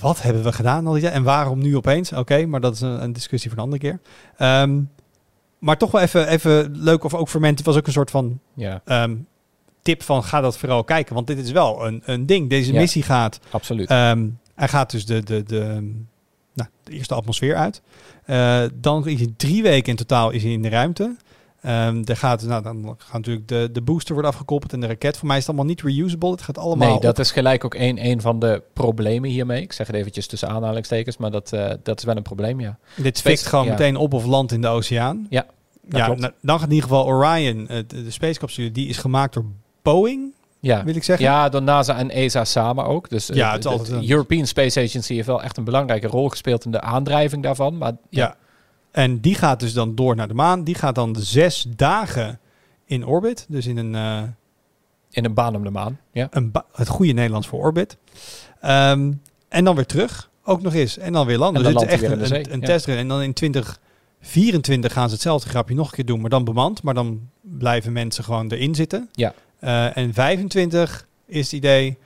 wat hebben we gedaan al die tijd? En waarom nu opeens? Oké, maar dat is een, een discussie voor een andere keer. Ehm, maar toch wel even, even leuk, of ook voor mensen, het was ook een soort van Ja, ehm, tip van ga dat vooral kijken. Want dit is wel een, een ding. Deze Ja. missie gaat absoluut. Ehm, hij gaat dus de, de, de, nou, de eerste atmosfeer uit. Eh, dan is hij drie weken in totaal is hij in de ruimte. Ehm er gaat, nou, dan gaat natuurlijk de, de booster worden afgekoppeld en de raket. Voor mij is het allemaal niet reusable. Het gaat allemaal Nee, dat op- is gelijk ook een, een van de problemen hiermee. Ik zeg het eventjes tussen aanhalingstekens, maar dat, eh, dat is wel een probleem, ja. Dit fikt gewoon ja. meteen op of land in de oceaan. Ja, ja, nou, dan gaat in ieder geval Orion, eh, de, de spacecapsule, die is gemaakt door Boeing, Ja. wil ik zeggen. Ja, door NASA en ESA samen ook. Dus eh, Ja, de- het de een- European Space Agency heeft wel echt een belangrijke rol gespeeld in de aandrijving daarvan. Maar ja, Ja. En die gaat dus dan door naar de maan. Die gaat dan zes dagen in orbit. Dus in een, eh, in een baan om de maan. Ja. een het goede Nederlands voor orbit. Ehm, en dan weer terug, ook nog eens. En dan weer landen. En dan dus het is echt een, een, zee, een ja. testrit. En dan in 2024 gaan ze hetzelfde grapje nog een keer doen, maar dan bemand. Maar dan blijven mensen gewoon erin zitten. Ja. Eh, en 25 is het idee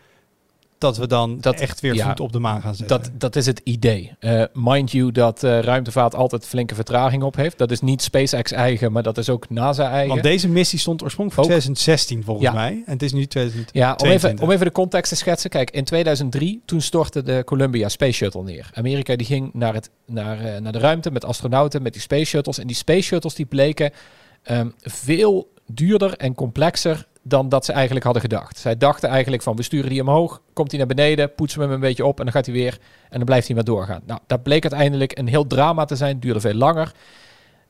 dat we dan Dat- echt weer ja, voet op de maan gaan zetten. Dat, dat is het idee. Eh, mind you dat eh, ruimtevaart altijd flinke vertraging op heeft. Dat is niet SpaceX eigen, maar dat is ook NASA eigen. Want deze missie stond oorspronkelijk voor Ook. 2016 volgens Ja. mij. En het is nu 2000. Ja, om 22. even, om even de context te schetsen. Kijk, in 2003, toen stortte de Columbia Space Shuttle neer. Amerika die ging naar, het, naar, naar de ruimte met astronauten, met die space shuttles. En die space shuttles die bleken ehm, veel duurder en complexer dan dat ze eigenlijk hadden gedacht. Zij dachten eigenlijk van, we sturen die omhoog, komt hij naar beneden, poetsen we hem een beetje op en dan gaat hij weer en dan blijft hij maar doorgaan. Nou, dat bleek uiteindelijk een heel drama te zijn, duurde veel langer.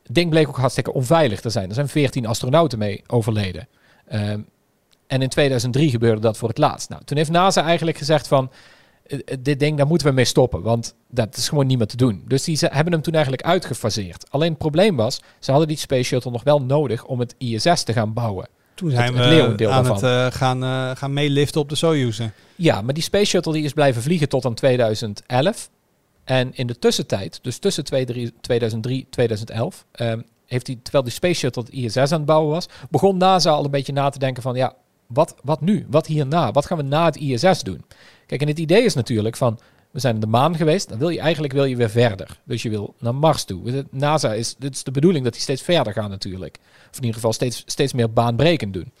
Het ding bleek ook hartstikke onveilig te zijn. Er zijn 14 astronauten mee overleden. Ehm, en in 2003 gebeurde dat voor het laatst. Nou, toen heeft NASA eigenlijk gezegd van... eh, eh, dit ding, daar moeten we mee stoppen. Want dat is gewoon niet meer te doen. Dus die ze, hebben hem toen eigenlijk uitgefaseerd. Alleen het probleem was... ze hadden die Space Shuttle nog wel nodig... om het ISS te gaan bouwen. Toen zijn het we aan daarvan. het eh, gaan, eh, gaan meeliften op de Soyuz. Ja, maar die Space Shuttle die is blijven vliegen tot aan 2011. En in de tussentijd, dus tussen 2003 en 2011... ehm, heeft hij, terwijl die Space Shuttle het ISS aan het bouwen was... begon NASA al een beetje na te denken van... ja, wat, wat nu? Wat hierna? Wat gaan we na het ISS doen? Kijk, en het idee is natuurlijk van... we zijn naar de maan geweest, dan wil je eigenlijk wil je weer verder. Dus je wil naar Mars toe. NASA is, dit is de bedoeling dat die steeds verder gaan natuurlijk. Of in ieder geval steeds, steeds meer baanbrekend doen.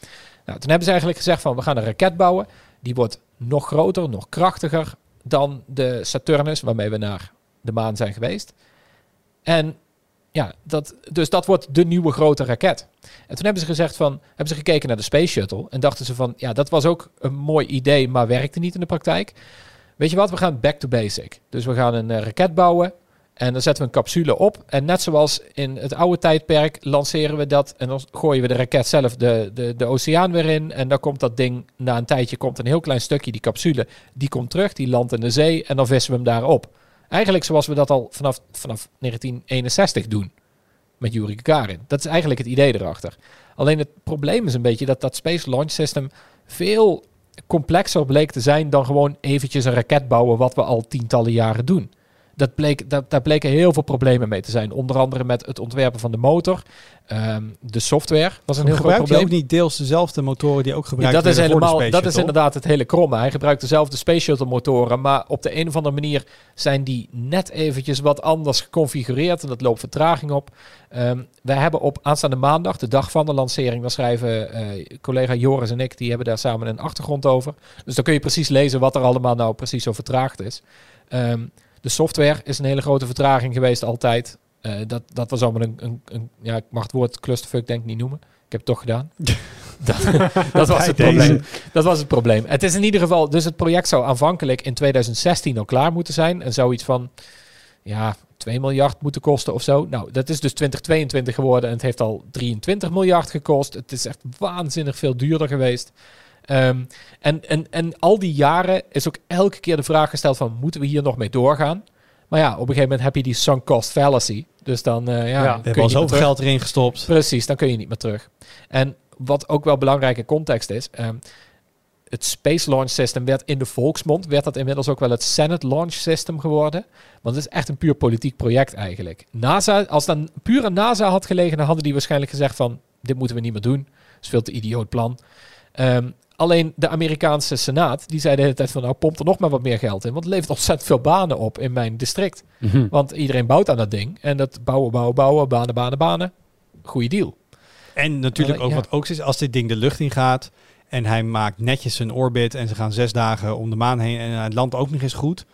Nou, toen hebben ze eigenlijk gezegd van... we gaan een raket bouwen. Die wordt nog groter, nog krachtiger dan de Saturnus... waarmee we naar de maan zijn geweest. En ja, dat, dus dat wordt de nieuwe grote raket. En toen hebben ze gezegd van, hebben ze gekeken naar de Space Shuttle en dachten ze van, ja, dat was ook een mooi idee, maar werkte niet in de praktijk. Weet je wat, we gaan back to basic. Dus we gaan een eh, raket bouwen en dan zetten we een capsule op. En net zoals in het oude tijdperk lanceren we dat en dan gooien we de raket zelf de, de, de oceaan weer in. En dan komt dat ding, na een tijdje komt een heel klein stukje, die capsule, die komt terug, die landt in de zee en dan vissen we hem daar op. Eigenlijk zoals we dat al vanaf, vanaf 1961 doen met Yuri Gagarin. Dat is eigenlijk het idee erachter. Alleen het probleem is een beetje dat dat Space Launch System veel complexer bleek te zijn dan gewoon eventjes een raket bouwen wat we al tientallen jaren doen. Dat bleek, dat, daar bleken heel veel problemen mee te zijn. Onder andere met het ontwerpen van de motor. Ehm, de software was een heel groot probleem. ook niet deels dezelfde motoren die ook Ja, gebruikt dat is helemaal, dat is inderdaad het hele kromme. Hij gebruikt dezelfde Space Shuttle motoren, maar op de een of andere manier zijn die net eventjes wat anders geconfigureerd en dat loopt vertraging op. Ehm wij hebben op aanstaande maandag, de dag van de lancering, dan schrijven eh, collega Joris en ik, die hebben daar samen een achtergrond over. Dus dan kun je precies lezen wat er allemaal nou precies zo vertraagd is. Ehm, de software is een hele grote vertraging geweest altijd. Eh, dat, dat was allemaal een, een, een, ja, ik mag het woord clusterfuck denk ik niet noemen. Ik heb het toch gedaan. dat, dat was het probleem. Dat was het probleem. Het is in ieder geval, dus het project zou aanvankelijk in 2016 al klaar moeten zijn. En zou iets van, ja, 2 miljard moeten kosten of zo. Nou, dat is dus 2022 geworden en het heeft al 23 miljard gekost. Het is echt waanzinnig veel duurder geweest. Ehm, en, en, en al die jaren is ook elke keer de vraag gesteld van, moeten we hier nog mee doorgaan? Maar ja, op een gegeven moment heb je die sunk cost fallacy. Dus dan, eh, ja, Ja, We kun je al zoveel geld erin gestopt. Precies, dan kun je niet meer terug. En wat ook wel belangrijke context is, ehm, het Space Launch System werd in de volksmond, werd dat inmiddels ook wel het Senate Launch System geworden. Want het is echt een puur politiek project eigenlijk. NASA, als dan aan NASA had gelegen, dan hadden die waarschijnlijk gezegd van, dit moeten we niet meer doen. Dat is veel te idioot plan. Ehm, alleen de Amerikaanse Senaat, die zei de hele tijd van, nou pomp er nog maar wat meer geld in. Want het levert ontzettend veel banen op in mijn district. Mhm. Want iedereen bouwt aan dat ding. En dat bouwen, bouwen, bouwen, banen, banen, banen. Goeie deal. En natuurlijk ook ja. wat ook is, als dit ding de lucht in gaat en hij maakt netjes een orbit en ze gaan zes dagen om de maan heen en hij landt ook nog eens goed,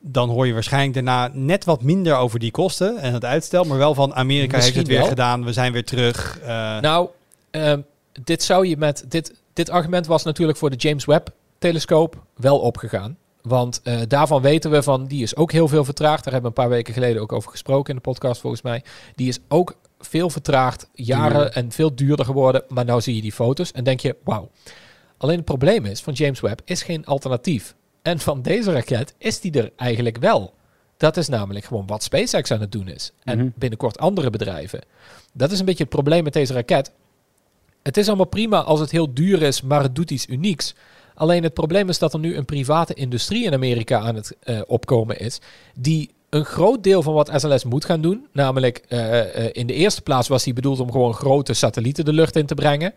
dan hoor je waarschijnlijk daarna net wat minder over die kosten en het uitstel, maar wel van Amerika heeft het weer wel. gedaan, we zijn weer terug. eh, Nou, ehm, dit zou je met. Dit, dit argument was natuurlijk voor de James Webb-telescoop wel opgegaan. Want eh, daarvan weten we van, die is ook heel veel vertraagd. Daar hebben we een paar weken geleden ook over gesproken in de podcast volgens mij. Die is ook veel vertraagd, jaren Duur. en veel duurder geworden. Maar nou zie je die foto's en denk je, wauw. Alleen het probleem is, van James Webb is geen alternatief. En van deze raket is die er eigenlijk wel. Dat is namelijk gewoon wat SpaceX aan het doen is. En Mhm. binnenkort andere bedrijven. Dat is een beetje het probleem met deze raket. Het is allemaal prima als het heel duur is, maar het doet iets unieks. Alleen het probleem is dat er nu een private industrie in Amerika aan het eh, opkomen is, die een groot deel van wat SLS moet gaan doen. Namelijk, eh, eh, in de eerste plaats was die bedoeld om gewoon grote satellieten de lucht in te brengen.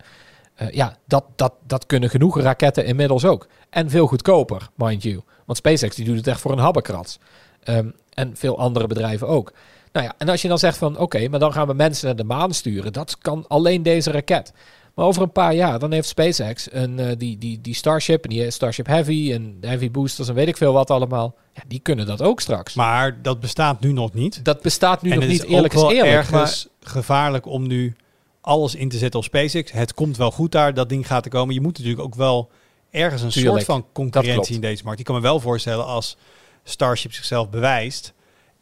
Ja, dat, dat, dat kunnen genoeg raketten inmiddels ook. En veel goedkoper, mind you. Want SpaceX die doet het echt voor een habbekrats. Ehm, en veel andere bedrijven ook. Nou ja, en als je dan zegt van oké, maar dan gaan we mensen naar de maan sturen. Dat kan alleen deze raket. Maar over een paar jaar, dan heeft SpaceX een, eh, die, die, die Starship en die Starship Heavy en de Heavy Boosters en weet ik veel wat allemaal. Ja, die kunnen dat ook straks. maar dat bestaat nu nog niet. dat bestaat nu en nog niet, eerlijk is eerlijk. ergens gevaarlijk om nu alles in te zetten op SpaceX. Het komt wel goed daar, dat ding gaat er komen. Je moet natuurlijk ook wel ergens een Tuurlijk, soort van concurrentie in deze markt. Ik kan me wel voorstellen als Starship zichzelf bewijst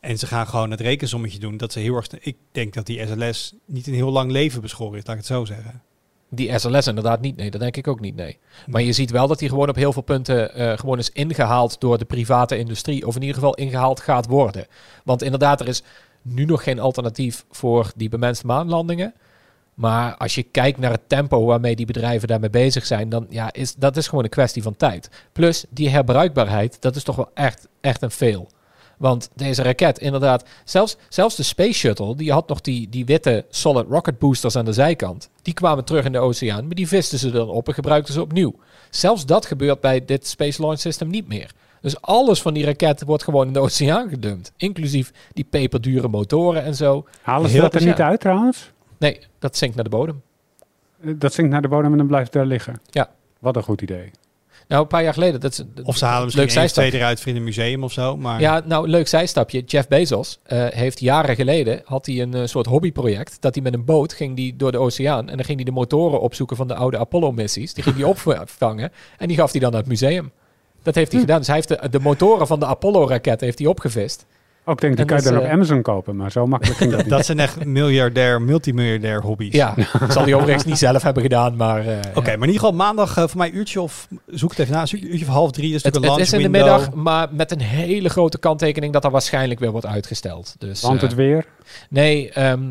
en ze gaan gewoon het rekensommetje doen, dat ze heel erg... Ik denk dat die SLS niet een heel lang leven beschoren is, laat ik het zo zeggen. Die SLS inderdaad niet, nee, dat denk ik ook niet, nee. Maar je ziet wel dat die gewoon op heel veel punten eh, gewoon is ingehaald door de private industrie. Of in ieder geval ingehaald gaat worden. Want inderdaad, er is nu nog geen alternatief voor die bemenste maanlandingen. Maar als je kijkt naar het tempo waarmee die bedrijven daarmee bezig zijn, dan ja, is dat is gewoon een kwestie van tijd. Plus die herbruikbaarheid, dat is toch wel echt, echt een veel. Want deze raket, inderdaad, zelfs, zelfs de Space Shuttle, die had nog die, die witte solid rocket boosters aan de zijkant. Die kwamen terug in de oceaan, maar die visten ze dan op en gebruikten ze opnieuw. Zelfs dat gebeurt bij dit Space Launch System niet meer. Dus alles van die raket wordt gewoon in de oceaan gedumpt. Inclusief die peperdure motoren en zo. Halen ze dat er niet uit trouwens? Nee, dat zinkt naar de bodem. Dat zinkt naar de bodem en dan blijft het daar liggen. Ja. Wat een goed idee. Nou, een paar jaar geleden. Dat is, Of ze halen misschien leuk twee eruit voor in een museum of zo. Maar Ja, nou, leuk zijstapje. Jeff Bezos eh, heeft jaren geleden had hij een eh, soort hobbyproject. Dat hij met een boot ging die door de oceaan. En dan ging hij de motoren opzoeken van de oude Apollo-missies. Die ging hij opvangen. En die gaf hij dan naar het museum. Dat heeft hij gedaan. Dus hij heeft de, de motoren van de Apollo-raket heeft hij opgevist. Ook denk die kan je dat dan op eh, Amazon kopen, maar zo makkelijk ging dat niet. dat zijn echt miljardair, multimiljardair hobby's. Ja, dat zal hij overigens niet zelf hebben gedaan. Maar eh, Oké, ja. maar in ieder geval maandag eh, voor mij uurtje of zoek het even na, een uurtje of half drie. Dat is Het, natuurlijk het een is in de middag, maar met een hele grote kanttekening dat er waarschijnlijk weer wordt uitgesteld. Dus, Want het weer. Nee, ehm,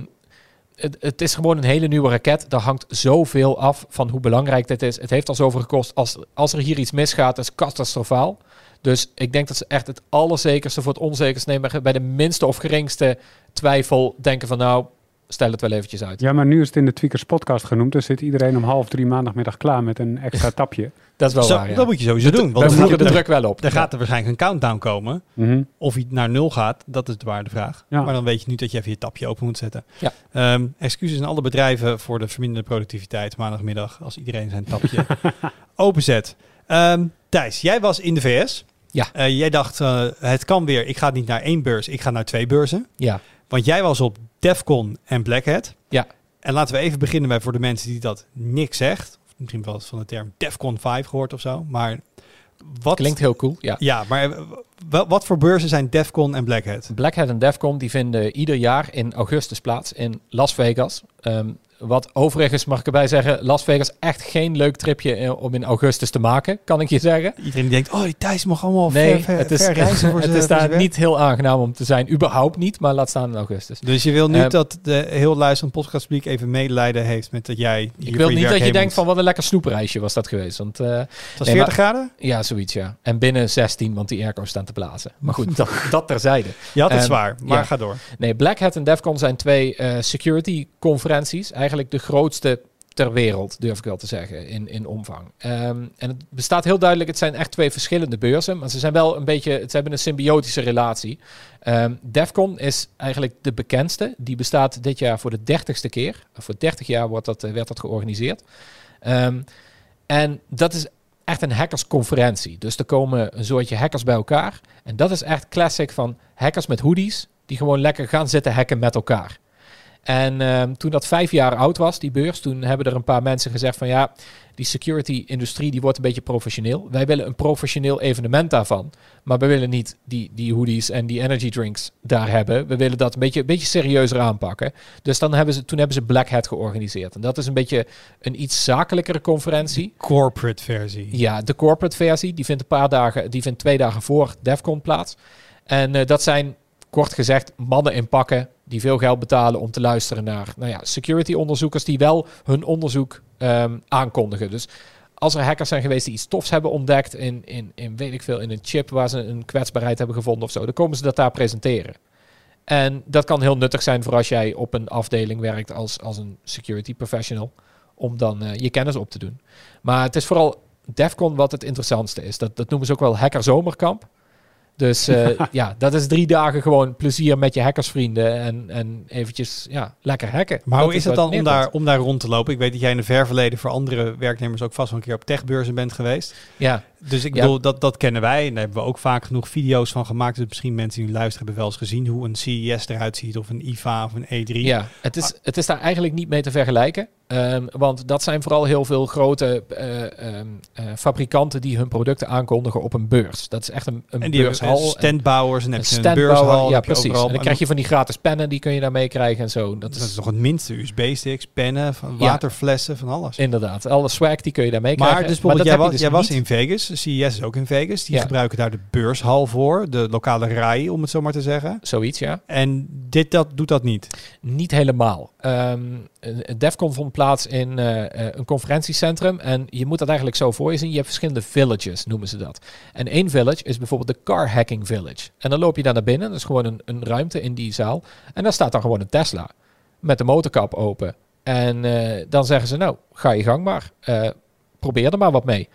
het, het is gewoon een hele nieuwe raket. Daar hangt zoveel af van hoe belangrijk dit is. Het heeft al zoveel gekost. Als, als er hier iets misgaat, is het catastrofaal. Dus ik denk dat ze echt het allerzekerste voor het onzekerste nemen. Bij de minste of geringste twijfel denken van nou, stel het wel eventjes uit. Ja, maar nu is het in de Tweakers podcast genoemd. Dus zit iedereen om half drie maandagmiddag klaar met een extra tapje. Dat is wel Zo, waar, ja. Dat moet je sowieso doen. Want dan voeren de druk wel op. er gaat er waarschijnlijk een countdown komen. Mhm. Of hij naar nul gaat, dat is de waarde vraag. Ja. Maar dan weet je nu dat je even je tapje open moet zetten. Ja. Ehm, excuses aan alle bedrijven voor de verminderde productiviteit maandagmiddag. Als iedereen zijn tapje openzet. Ehm, Thijs, jij was in de VS. Ja. Eh, jij dacht, eh, het kan weer. Ik ga niet naar één beurs, ik ga naar twee beurzen. Ja, Want jij was op DEFCON en Black Hat. Ja. En laten we even beginnen bij voor de mensen die dat niks zegt. Of misschien wel eens van de term DEFCON 5 gehoord of zo. Maar wat... klinkt heel cool. Ja. Ja, maar eh, wa- wat voor beurzen zijn DEFCON en Black Hat? Black Hat en Defcon die vinden ieder jaar in augustus plaats in Las Vegas. Ehm, wat overigens, mag ik erbij zeggen, Las Vegas echt geen leuk tripje eh, om in augustus te maken, kan ik je zeggen. Iedereen die denkt, oh, die Thijs mag allemaal Nee, ver, ver, het is, ver reizen voor het is daar niet heel aangenaam om te zijn. Überhaupt niet, maar laat staan in augustus. Dus je wil niet Eh, dat de heel luisterend podcastpubliek even medelijden heeft met dat jij hier Ik wil niet dat je denkt van wat een lekker snoepreisje was dat geweest. Want eh, Het was Nee, 40 graden? ja, zoiets ja. En binnen 16, want die airco's staan te blazen. Maar goed, dat, dat terzijde. Je had het Ehm, zwaar, maar ja. ga door. Nee, Black Hat en Defcon zijn twee security conferenties. Eigenlijk de grootste ter wereld, durf ik wel te zeggen, in, in omvang. Ehm, en het bestaat heel duidelijk, het zijn echt twee verschillende beurzen, maar ze zijn wel een beetje, ze hebben een symbiotische relatie. Ehm Defcon is eigenlijk de bekendste. Die bestaat dit jaar voor de dertigste keer. Voor 30 jaar wordt dat, eh, werd dat georganiseerd. Ehm, en dat is echt een hackersconferentie. Dus er komen een soortje hackers bij elkaar. En dat is echt classic van hackers met hoodies, die gewoon lekker gaan zitten hacken met elkaar. En ehm, toen dat vijf jaar oud was, die beurs, toen hebben er een paar mensen gezegd van ja, die security-industrie die wordt een beetje professioneel. Wij willen een professioneel evenement daarvan. Maar we willen niet die, die hoodies en die energy drinks daar hebben. We willen dat een beetje, een beetje serieuzer aanpakken. Dus dan hebben ze, toen hebben ze Black Hat georganiseerd. En dat is een beetje een iets zakelijkere conferentie. Corporate versie. Ja, de corporate versie. Die vindt een paar dagen, die vindt twee dagen voor DEFCON plaats. En eh, dat zijn kort gezegd mannen in pakken die veel geld betalen om te luisteren naar nou ja, security onderzoekers die wel hun onderzoek ehm, aankondigen. Dus als er hackers zijn geweest die iets tofs hebben ontdekt in, in, in, weet ik veel, in een chip waar ze een kwetsbaarheid hebben gevonden of zo, dan komen ze dat daar presenteren. En dat kan heel nuttig zijn voor als jij op een afdeling werkt als, als een security professional, om dan uh, je kennis op te doen. Maar het is vooral DEFCON wat het interessantste is. Dat, dat noemen ze ook wel hacker zomerkamp. Dus uh, ja, dat is drie dagen gewoon plezier met je hackersvrienden en, en eventjes ja, lekker hacken. Maar hoe is het dan om daar, om daar rond te lopen? Ik weet dat jij in het ver verleden voor andere werknemers ook vast wel een keer op techbeurzen bent geweest. Ja, Dus ik Ja. bedoel, dat, dat kennen wij. En daar hebben we ook vaak genoeg video's van gemaakt. Dus misschien mensen die nu luisteren hebben wel eens gezien hoe een CES eruit ziet. Of een IFA of een E3. ja het, is, het is daar eigenlijk niet mee te vergelijken. Ehm, want dat zijn vooral heel veel grote eh, ehm, eh, fabrikanten die hun producten aankondigen op een beurs. Dat is echt een, een En die beurshal. standbouwers en dan een heb je een standbouwer, beurshal. ja precies. overal. En dan krijg je van die gratis pennen, die kun je daarmee krijgen en zo. Dat Dat is toch het minste. USB-sticks, pennen, van Ja. waterflessen, van alles. inderdaad. Alle swag, die kun je daarmee Maar krijgen. dus bijvoorbeeld, jij, heb was, je jij dus was niet. in Vegas. CES is ook in Vegas. Die Ja. gebruiken daar de beurshal voor. De lokale rij, om het zo maar te zeggen. Zoiets, ja. En dit dat, doet dat niet. Niet helemaal. Ehm eh, DEFCON vond plaats in eh, eh, een conferentiecentrum. En je moet dat eigenlijk zo voor je zien. Je hebt verschillende villages, noemen ze dat. En één village is bijvoorbeeld de Car Hacking Village. En dan loop je daar naar binnen. Dat is gewoon een, een ruimte in die zaal. En daar staat dan gewoon een Tesla. Met de motorkap open. En eh, dan zeggen ze, nou, ga je gang maar. Probeer er maar wat mee.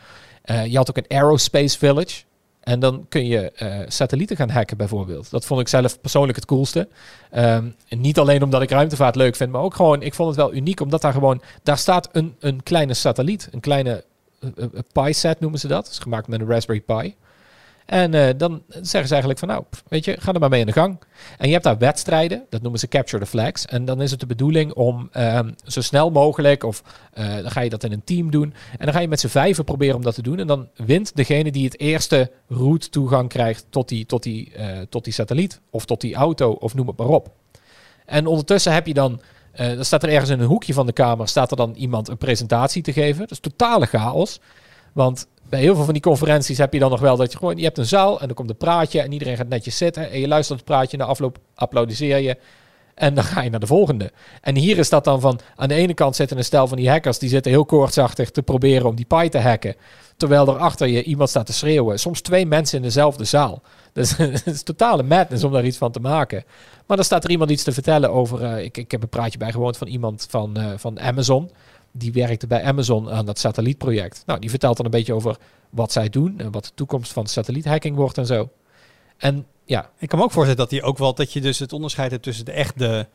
Je had ook een Aerospace Village. En dan kun je eh, satellieten gaan hacken bijvoorbeeld. Dat vond ik zelf persoonlijk het coolste. Ehm, niet alleen omdat ik ruimtevaart leuk vind, maar ook gewoon, ik vond het wel uniek omdat daar gewoon, daar staat een, een kleine satelliet, een kleine uh, uh, Pi-set noemen ze dat. Dat is gemaakt met een Raspberry Pi. En eh, dan zeggen ze eigenlijk van, nou, weet je, ga er maar mee aan de gang. En je hebt daar wedstrijden, dat noemen ze Capture the Flags. En dan is het de bedoeling om ehm, zo snel mogelijk, of eh, dan ga je dat in een team doen. En dan ga je met z'n vijven proberen om dat te doen. En dan wint degene die het eerste route toegang krijgt tot die, tot, die, eh, tot die satelliet. Of tot die auto, of noem het maar op. En ondertussen heb je dan, eh dan staat er ergens in een hoekje van de kamer, staat er dan iemand een presentatie te geven. Dat is totale chaos. Want bij heel veel van die conferenties heb je dan nog wel dat je gewoon, je hebt een zaal en dan komt een praatje en iedereen gaat netjes zitten. En je luistert het praatje, na afloop applaudisseer je. En dan ga je naar de volgende. En hier is dat dan van, aan de ene kant zitten een stel van die hackers, die zitten heel koortsachtig te proberen om die Pi te hacken. Terwijl er achter je iemand staat te schreeuwen. Soms twee mensen in dezelfde zaal. Dus het is totale madness om daar iets van te maken. Maar dan staat er iemand iets te vertellen over... eh, ik, ik heb een praatje bijgewoond van iemand van, eh, van Amazon. Die werkte bij Amazon aan dat satellietproject. Nou, die vertelt dan een beetje over wat zij doen... en wat de toekomst van satelliethacking wordt en zo. En ja, Ik kan me ook voorstellen dat, die ook wel, dat je dus het onderscheid hebt tussen de echt de,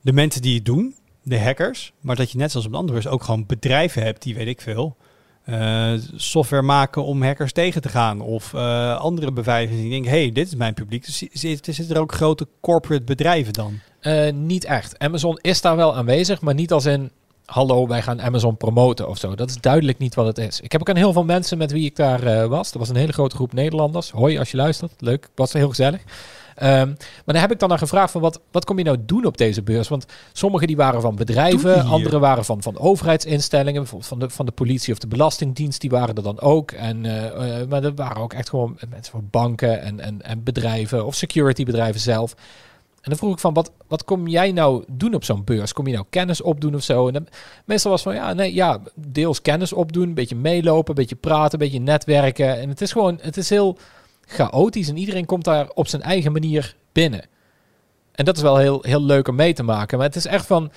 de mensen die het doen, de hackers. Maar dat je net zoals op de andere beurs ook gewoon bedrijven hebt die, weet ik veel, eh, software maken om hackers tegen te gaan. Of eh, andere beveiligers die denken, hey, dit is mijn publiek. Dus zitten zit er ook grote corporate bedrijven dan? Eh, niet echt. Amazon is daar wel aanwezig, maar niet als in... Hallo, wij gaan Amazon promoten of zo. Dat is duidelijk niet wat het is. Ik heb ook aan heel veel mensen met wie ik daar eh, was. Er was een hele grote groep Nederlanders. Hoi, als je luistert. Leuk, was heel gezellig. Ehm, maar daar heb ik dan naar gevraagd van wat, wat kom je nou doen op deze beurs? Want sommigen die waren van bedrijven, anderen waren van, van overheidsinstellingen, bijvoorbeeld van de, van de politie of de belastingdienst, die waren er dan ook. En, eh, eh, maar er waren ook echt gewoon mensen van banken en, en, en bedrijven of securitybedrijven zelf. En dan vroeg ik van, wat, wat kom jij nou doen op zo'n beurs? Kom je nou kennis opdoen of zo? En dan, meestal was van, ja, nee, ja, deels kennis opdoen, een beetje meelopen, een beetje praten, een beetje netwerken. En het is gewoon, het is heel chaotisch en iedereen komt daar op zijn eigen manier binnen. En dat is wel heel, heel leuk om mee te maken. Maar het is echt van,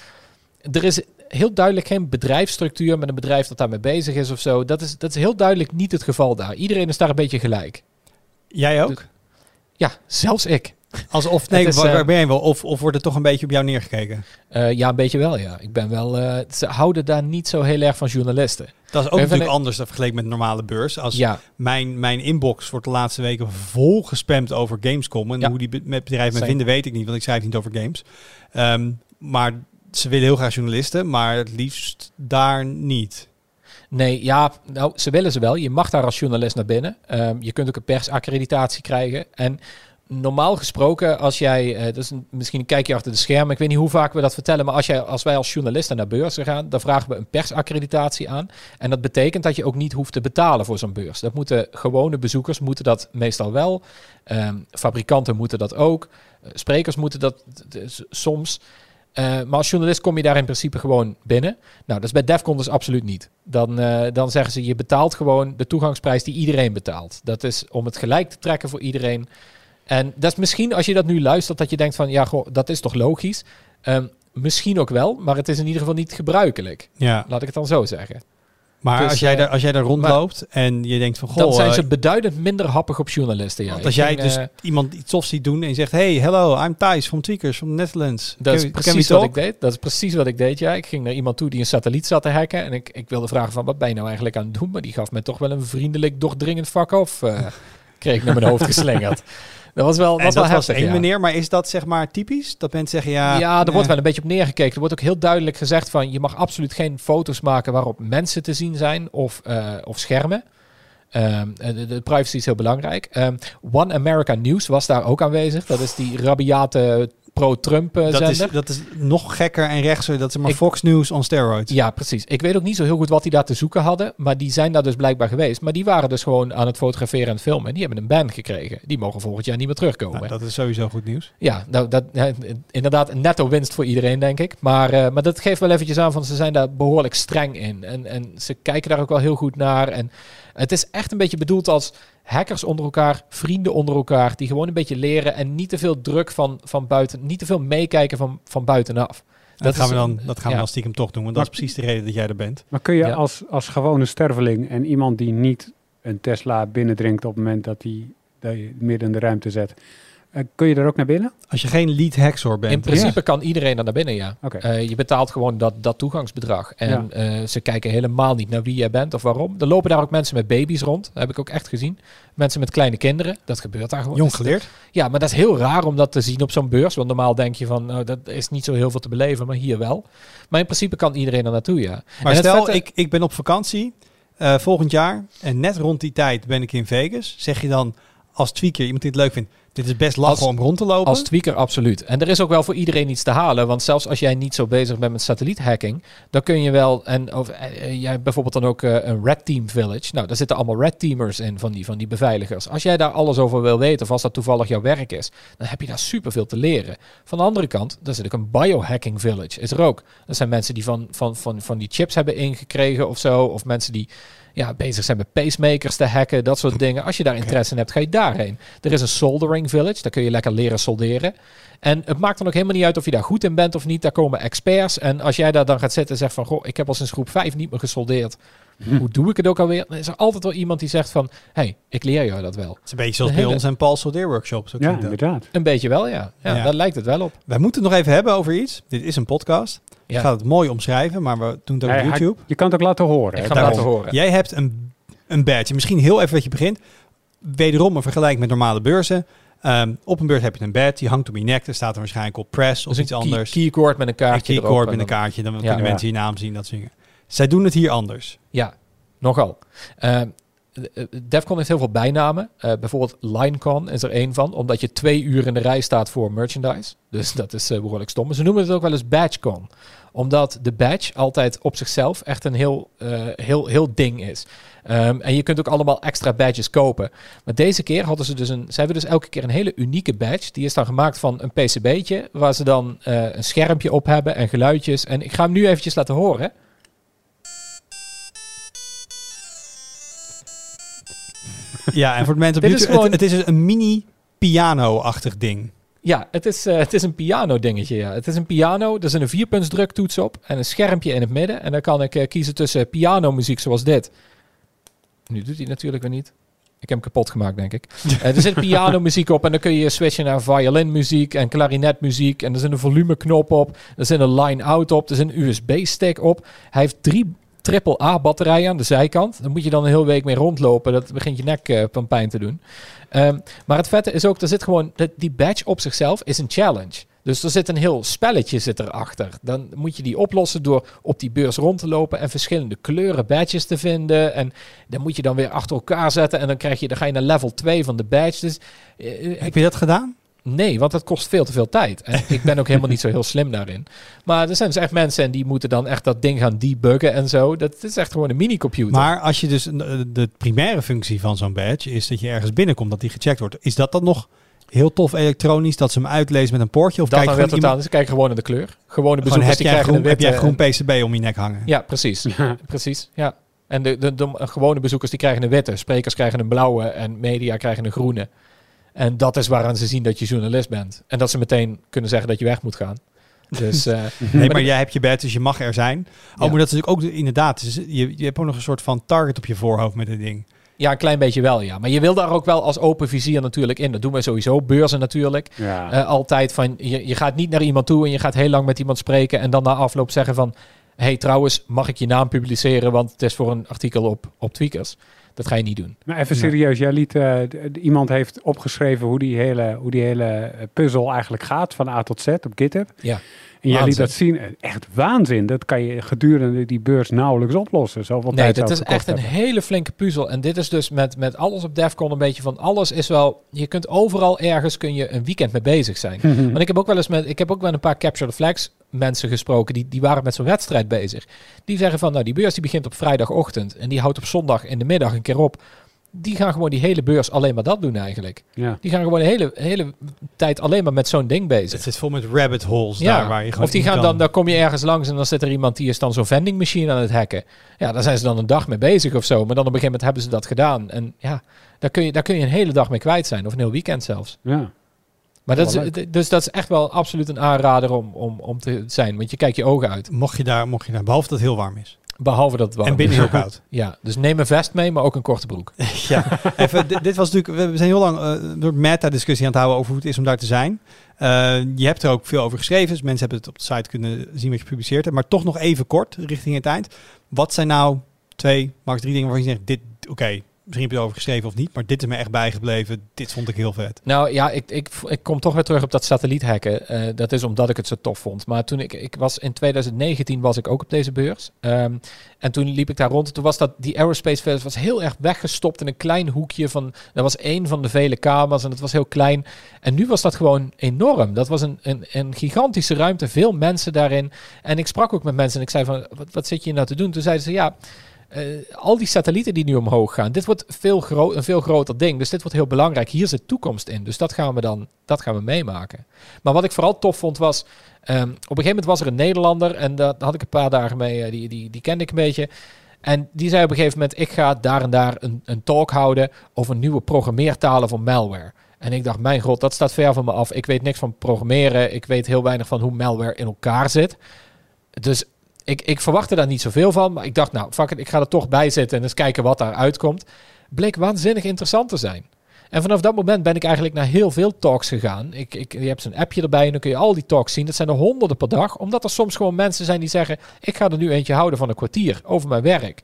er is heel duidelijk geen bedrijfsstructuur met een bedrijf dat daarmee bezig is of zo. Dat is, dat is heel duidelijk niet het geval daar. Iedereen is daar een beetje gelijk. Jij ook? Ja, zelfs ik. Alsof, nee, Het is, waar, eh, waar ben je wel? Of, of wordt er toch een beetje op jou neergekeken? Eh, ja, een beetje wel, ja. Ik ben wel... eh, ze houden daar niet zo heel erg van journalisten. Dat is ook Even natuurlijk een- anders dan vergeleken met normale beurs. Als Ja, mijn, mijn inbox wordt de laatste weken vol gespamd over Gamescom. En Ja. hoe die be- met bedrijven me vinden, weet ik niet, want ik schrijf niet over games. Ehm, maar ze willen heel graag journalisten, maar het liefst daar niet. Nee, ja, nou, ze willen ze wel. Je mag daar als journalist naar binnen. Ehm, je kunt ook een persaccreditatie krijgen. En normaal gesproken, als jij, eh dus misschien een kijkje achter de schermen, ik weet niet hoe vaak we dat vertellen, maar als, jij, als wij als journalisten naar beurzen gaan, dan vragen we een persaccreditatie aan. En dat betekent dat je ook niet hoeft te betalen voor zo'n beurs. Dat moeten gewone bezoekers, moeten dat meestal wel. Ehm, fabrikanten moeten dat ook. Eh, sprekers moeten dat soms. Eh, maar als journalist kom je daar in principe gewoon binnen. Nou, dat is bij Defcon dus absoluut niet. Dan, dan zeggen ze, je betaalt gewoon de toegangsprijs die iedereen betaalt. Dat is om het gelijk te trekken voor iedereen. En dat is misschien, als je dat nu luistert, dat je denkt van, ja, goh, dat is toch logisch? Ehm, misschien ook wel, maar het is in ieder geval niet gebruikelijk. Ja, Laat ik het dan zo zeggen. maar Dus, als, jij eh, daar, als jij daar rondloopt en je denkt van, goh, dan zijn eh, ze beduidend minder happig op journalisten. Ja. want als jij ging, dus eh, iemand iets tofs ziet doen en je zegt, hey, hello, I'm Thijs from Tweakers from the Netherlands. Dat is precies wat ik deed. Dat is precies wat ik deed, ja. Ik ging naar iemand toe die een satelliet zat te hacken. En ik, ik wilde vragen van, wat ben je nou eigenlijk aan het doen? Maar die gaf mij toch wel een vriendelijk, doordringend fuck off. eh, kreeg ik naar mijn hoofd geslingerd. Dat was wel, dat wel was heftig, één ja. meneer, maar is dat zeg maar typisch? Dat mensen zeggen, ja... Ja, er wordt wel een beetje op neergekeken. Er wordt ook heel duidelijk gezegd van je mag absoluut geen foto's maken waarop mensen te zien zijn of, eh, of schermen. Ehm, eh, de, de privacy is heel belangrijk. Ehm, One America News was daar ook aanwezig. Dat is die rabiate pro-Trump eh, dat, is, dat is nog gekker en rechtser. Dat is maar Ik- Fox News on steroids. Ja, precies. Ik weet ook niet zo heel goed wat die daar te zoeken hadden. Maar die zijn daar dus blijkbaar geweest. Maar die waren dus gewoon aan het fotograferen en filmen. En die hebben een ban gekregen. Die mogen volgend jaar niet meer terugkomen. Nou, dat is sowieso goed nieuws. Ja, nou, dat, inderdaad een netto winst voor iedereen, denk ik. Maar, eh, maar dat geeft wel eventjes aan van ze zijn daar behoorlijk streng in. En, en ze kijken daar ook wel heel goed naar. En het is echt een beetje bedoeld als hackers onder elkaar, vrienden onder elkaar, die gewoon een beetje leren en niet te veel druk van, van buiten, niet te veel meekijken van, van buitenaf. Dat, gaan is we dan, dat gaan we dan stiekem toch doen, want dat is precies de reden dat jij er bent. Maar kun je Ja. als, als gewone sterveling en iemand die niet een Tesla binnendringt op het moment dat hij dat je midden in de ruimte zet, eh, kun je er ook naar binnen? Als je geen lead hacksaw bent. In principe kan iedereen er naar binnen, ja. Eh, je betaalt gewoon dat, dat toegangsbedrag. En Ja. eh, ze kijken helemaal niet naar wie jij bent of waarom. Er lopen daar ook mensen met baby's rond. Dat heb ik ook echt gezien. Mensen met kleine kinderen. Dat gebeurt daar gewoon. Jong geleerd. Ja, maar dat is heel raar om dat te zien op zo'n beurs. Want normaal denk je van, nou, dat is niet zo heel veel te beleven, maar hier wel. Maar in principe kan iedereen er naartoe, ja. Maar En stel, vette- ik, ik ben op vakantie eh, volgend jaar en net rond die tijd ben ik in Vegas. Zeg je dan als tweaker, iemand die het leuk vindt, dit is best lachen Als- om rond te lopen? Als tweaker absoluut. En er is ook wel voor iedereen iets te halen. Want zelfs als jij niet zo bezig bent met satelliethacking, dan kun je wel. En of, eh, eh, jij hebt bijvoorbeeld dan ook eh, een Red Team Village. Nou, daar zitten allemaal Red Teamers in van die, van die beveiligers. Als jij daar alles over wil weten, of als dat toevallig jouw werk is, dan heb je daar superveel te leren. Van de andere kant, daar zit ook een Biohacking Village. Is er ook. Dat zijn mensen die van, van, van, van die chips hebben ingekregen of zo. Of mensen die ja, bezig zijn met pacemakers te hacken, dat soort dingen. Als je daar interesse in hebt, ga je daarheen. Er is een soldering village, daar kun je lekker leren solderen. En het maakt dan ook helemaal niet uit of je daar goed in bent of niet. Daar komen experts. En als jij daar dan gaat zitten en zegt van... Goh, ik heb al sinds groep 5 niet meer gesoldeerd. Hm. Hoe doe ik het ook alweer? Dan is er altijd wel iemand die zegt van... hey, ik leer jou dat wel. Het is een beetje zoals bij hele- ons en Paul Soldeer workshops. Zo Ja, inderdaad. Een beetje wel, ja. Ja, Ja. daar lijkt het wel op. Wij moeten het nog even hebben over iets. Dit is een podcast. Ja. Ik ga het mooi omschrijven, maar we doen het ook op hij- YouTube. je kan het ook laten horen. Ik ga laten horen. Jij hebt een, een badge. Misschien heel even wat je begint. Wederom een vergelijking met normale beurzen. Ehm, op een beurs heb je een badge, die hangt om je nek. Er staat er waarschijnlijk op press of Dus iets een key- anders. keycord met een Een kaartje erop. keycord met een kaartje. Dan Ja. kunnen Ja. mensen je naam zien, dat zingen. Zij doen het hier anders. Ja, nogal. Eh, eh, Defcon heeft heel veel bijnamen. Eh, bijvoorbeeld Linecon is er één van, omdat je twee uur in de rij staat voor merchandise. Dus dat is eh, behoorlijk stom. Ze noemen het ook wel eens BadgeCon, omdat de badge altijd op zichzelf echt een heel, eh, heel, heel ding is. Ehm, en je kunt ook allemaal extra badges kopen. Maar deze keer hadden ze dus een, ze hebben dus elke keer een hele unieke badge. Die is dan gemaakt van een PCB'tje, waar ze dan eh, een schermpje op hebben en geluidjes. En ik ga hem nu eventjes laten horen. Ja, en voor de mensen op is gewoon- het, het is een mini piano-achtig ding. Ja, het is, eh, het is een piano dingetje. Ja. Het is een piano, er zit een vierpuntsdruktoets op en een schermpje in het midden. En dan kan ik eh, kiezen tussen pianomuziek zoals dit. Nu doet hij natuurlijk weer niet. Ik heb hem kapot gemaakt, denk ik. Eh, er zit pianomuziek op en dan kun je switchen naar violinmuziek en klarinetmuziek. En er zit een volumeknop op. Er zit een line-out op. Er zit een USB-stick op. Hij heeft drie triple-A batterijen aan de zijkant. Dan moet je dan een hele week mee rondlopen. Dat begint je nek eh, van pijn te doen. Ehm, maar het vette is ook, er zit gewoon, die badge op zichzelf is een challenge. Dus er zit een heel spelletje zit erachter. Dan moet je die oplossen door op die beurs rond te lopen en verschillende kleuren badges te vinden. En dan moet je dan weer achter elkaar zetten en dan, krijg je, dan ga je naar level 2 van de badge. Dus eh, eh, Heb je dat gedaan? Nee, want dat kost veel te veel tijd. En ik ben ook helemaal niet zo heel slim daarin. Maar er zijn dus echt mensen en die moeten dan echt dat ding gaan debuggen en zo. Dat is echt gewoon een mini-computer. Maar als je dus eh, de primaire functie van zo'n badge is dat je ergens binnenkomt, dat die gecheckt wordt. Is dat dan nog heel tof elektronisch dat ze hem uitlezen met een poortje? Of dat kijk gewoon totaal. iemand, Dus kijk gewoon naar de kleur. Gewone gewoon, bezoekers heb die jij krijgen groen, een heb jij groen en- PCB om je nek hangen? Ja, precies. precies, ja. En de, de, de gewone bezoekers die krijgen een witte, sprekers krijgen een blauwe en media krijgen een groene. En dat is waaraan ze zien dat je journalist bent. En dat ze meteen kunnen zeggen dat je weg moet gaan. Dus eh, Nee, Maar jij hebt je badge, dus je mag er zijn. Oh, Ja. maar dat is natuurlijk ook de- inderdaad. dus je, je hebt ook nog een soort van target op je voorhoofd met dit ding. ja, een klein beetje wel, ja. Maar je wil daar ook wel als open vizier natuurlijk in. Dat doen wij sowieso, beurzen natuurlijk. Ja. Eh, altijd van, je, je gaat niet naar iemand toe en je gaat heel lang met iemand spreken en dan na afloop zeggen van, hey trouwens, mag ik je naam publiceren, want het is voor een artikel op, op Tweakers. Dat ga je niet doen. Maar even serieus, jij liet, d- iemand heeft opgeschreven hoe die hele, hoe die hele eh, puzzel eigenlijk gaat van A tot Z op GitHub. Ja. En jij liet dat zien. Echt waanzin. Dat kan je gedurende die beurs nauwelijks oplossen. Zoveel Nee, tijd dat is echt een hele flinke puzzel. En dit is dus met, met alles op Defcon een beetje van alles is wel. Je kunt overal ergens kun je een weekend mee bezig zijn. Want ik heb ook wel eens met, ik heb ook wel een paar Capture the Flags mensen gesproken die, die waren met zo'n wedstrijd bezig. Die zeggen van, nou die beurs die begint op vrijdagochtend en die houdt op zondag in de middag een keer op. Die gaan gewoon die hele beurs alleen maar dat doen eigenlijk. Ja. Die gaan gewoon de hele, hele tijd alleen maar met zo'n ding bezig. Het zit vol met rabbit holes daar waar je gewoon of die gaan dan, dan kom je ergens langs en dan zit er iemand die is dan zo'n vending machine aan het hacken. Ja, daar zijn ze dan een dag mee bezig of zo. Maar dan op een gegeven moment hebben ze dat gedaan. En ja, daar kun je, daar kun je een hele dag mee kwijt zijn. Of een heel weekend zelfs. ja. Maar dat is, dus dat is echt wel absoluut een aanrader om, om, om te zijn. Want je kijkt je ogen uit. Mocht je daar, mocht je daar, behalve dat het heel warm is. Behalve dat het warm en binnen is. heel koud. Ja, dus neem een vest mee, maar ook een korte broek. ja, even, dit, was natuurlijk, we zijn heel lang eh, door meta-discussie aan het houden over hoe het is om daar te zijn. Eh, je hebt er ook veel over geschreven, dus mensen hebben het op de site kunnen zien wat je gepubliceerd hebt. Maar toch nog even kort, richting het eind. Wat zijn nou twee, max drie dingen waarvan je zegt, dit, oké, misschien heb je erover geschreven of niet, maar dit is me echt bijgebleven. Dit vond ik heel vet. Nou ja, ik, ik, ik kom toch weer terug op dat satelliethacken. Eh dat is omdat ik het zo tof vond. Maar toen ik, ik was in 2019 was ik ook op deze beurs. Ehm, en toen liep ik daar rond. Toen was dat die aerospace fair was heel erg weggestopt in een klein hoekje van. Dat was één van de vele kamers en het was heel klein. En nu was dat gewoon enorm. Dat was een, een, een gigantische ruimte, veel mensen daarin. En ik sprak ook met mensen en ik zei van, wat, wat zit je nou te doen? Toen zeiden ze ja. Eh, al die satellieten die nu omhoog gaan, dit wordt veel een veel groter ding. Dus dit wordt heel belangrijk. Hier zit toekomst in. Dus dat gaan we dan dat gaan we meemaken. Maar wat ik vooral tof vond was, ehm, op een gegeven moment was er een Nederlander en daar had ik een paar dagen mee, eh, die, die, die kende ik een beetje. En die zei op een gegeven moment, ik ga daar en daar een, een talk houden over nieuwe programmeertalen voor malware. En ik dacht, mijn god, dat staat ver van me af. Ik weet niks van programmeren. Ik weet heel weinig van hoe malware in elkaar zit. Dus ik, ik verwachtte daar niet zoveel van. Maar ik dacht, nou, fuck ik ga er toch bij zitten en eens kijken wat daar uitkomt. Bleek waanzinnig interessant te zijn. En vanaf dat moment ben ik eigenlijk naar heel veel talks gegaan. Ik, ik, je hebt zo'n appje erbij en dan kun je al die talks zien. Dat zijn er honderden per dag. Omdat er soms gewoon mensen zijn die zeggen... ik ga er nu eentje houden van een kwartier over mijn werk.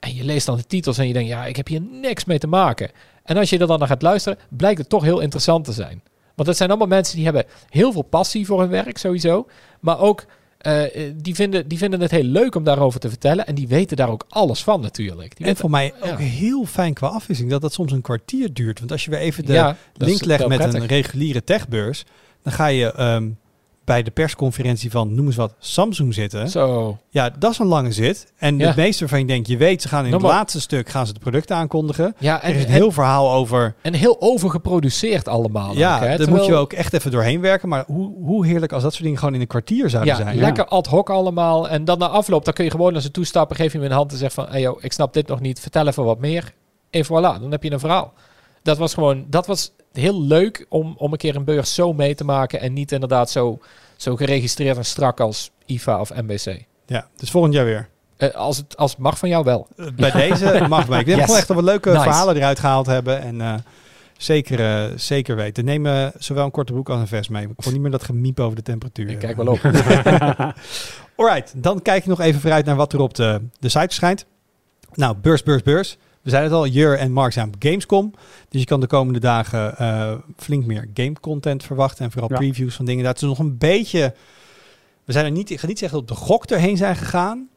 En je leest dan de titels en je denkt... ja, ik heb hier niks mee te maken. En als je er dan naar gaat luisteren... blijkt het toch heel interessant te zijn. Want het zijn allemaal mensen die hebben heel veel passie voor hun werk sowieso. Maar ook... eh, eh, die, vinden, die vinden het heel leuk om daarover te vertellen. En die weten daar ook alles van natuurlijk. Die En voor mij ja. ook heel fijn qua afwisseling dat dat soms een kwartier duurt. Want als je weer even de Ja, link legt met prettig. een reguliere techbeurs, dan ga je ehm, bij de persconferentie van, noem eens wat, Samsung zitten. Zo. Ja, dat is een lange zit. En Ja. het meeste waarvan je denkt, je weet, ze gaan in het laatste stuk gaan ze de producten aankondigen. Ja, er en, is een en- heel verhaal over. En heel overgeproduceerd allemaal. ja, daar Terwijl- moet je ook echt even doorheen werken. Maar hoe, hoe heerlijk als dat soort dingen gewoon in een kwartier zouden Ja, zijn. lekker ad hoc allemaal. En dan na afloop, dan kun je gewoon naar ze toestappen, geef je hem een hand en zeg van, hey joh, ik snap dit nog niet, vertel even wat meer. En voilà, dan heb je een verhaal. Dat was gewoon, dat was heel leuk om, om een keer een beurs zo mee te maken en niet inderdaad zo, zo geregistreerd en strak als IFA of MBC. Ja, dus volgend jaar weer. Eh, als, het, als het mag van jou wel. Eh, Bij deze mag mij. Ik denk Yes. gewoon echt dat we leuke Nice. verhalen eruit gehaald hebben. En eh, zeker, eh, zeker weten. Neem zowel een korte broek als een vest mee. Ik wil niet meer dat gemiep over de temperatuur. Ik kijk wel op. Alright, dan kijk ik nog even vooruit naar wat er op de, de site verschijnt. Nou, beurs, beurs, beurs. We zeiden het al, Jur en Mark zijn op Gamescom. Dus je kan de komende dagen eh, flink meer game content verwachten. En vooral Ja. previews van dingen. Dat is nog een beetje... We zijn er niet, ik ga niet zeggen dat we op de gok erheen zijn gegaan.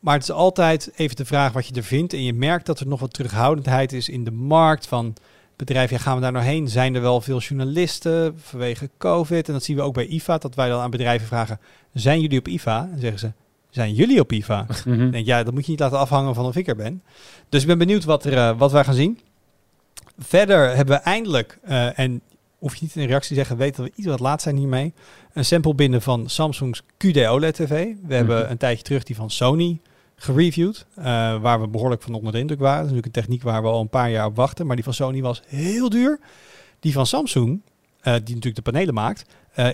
Maar het is altijd even de vraag wat je er vindt. En je merkt dat er nog wat terughoudendheid is in de markt van bedrijven. Ja, gaan we daar nou heen? Zijn er wel veel journalisten vanwege COVID? En dat zien we ook bij IFA. Dat wij dan aan bedrijven vragen, zijn jullie op IFA? En zeggen ze, zijn jullie op IFA? Mhm. Ik denk, ja, dat moet je niet laten afhangen van of ik er ben. Dus ik ben benieuwd wat, er, eh, wat wij gaan zien. Verder hebben we eindelijk, eh, en hoef je niet in reactie te zeggen, weet dat we iets wat laat zijn hiermee, een sample binnen van Samsung's QD OLED TV. We hebben Mhm. een tijdje terug die van Sony gereviewd, eh, waar we behoorlijk van onder de indruk waren. Dat is natuurlijk een techniek waar we al een paar jaar op wachten, maar die van Sony was heel duur. Die van Samsung, die natuurlijk de panelen maakt,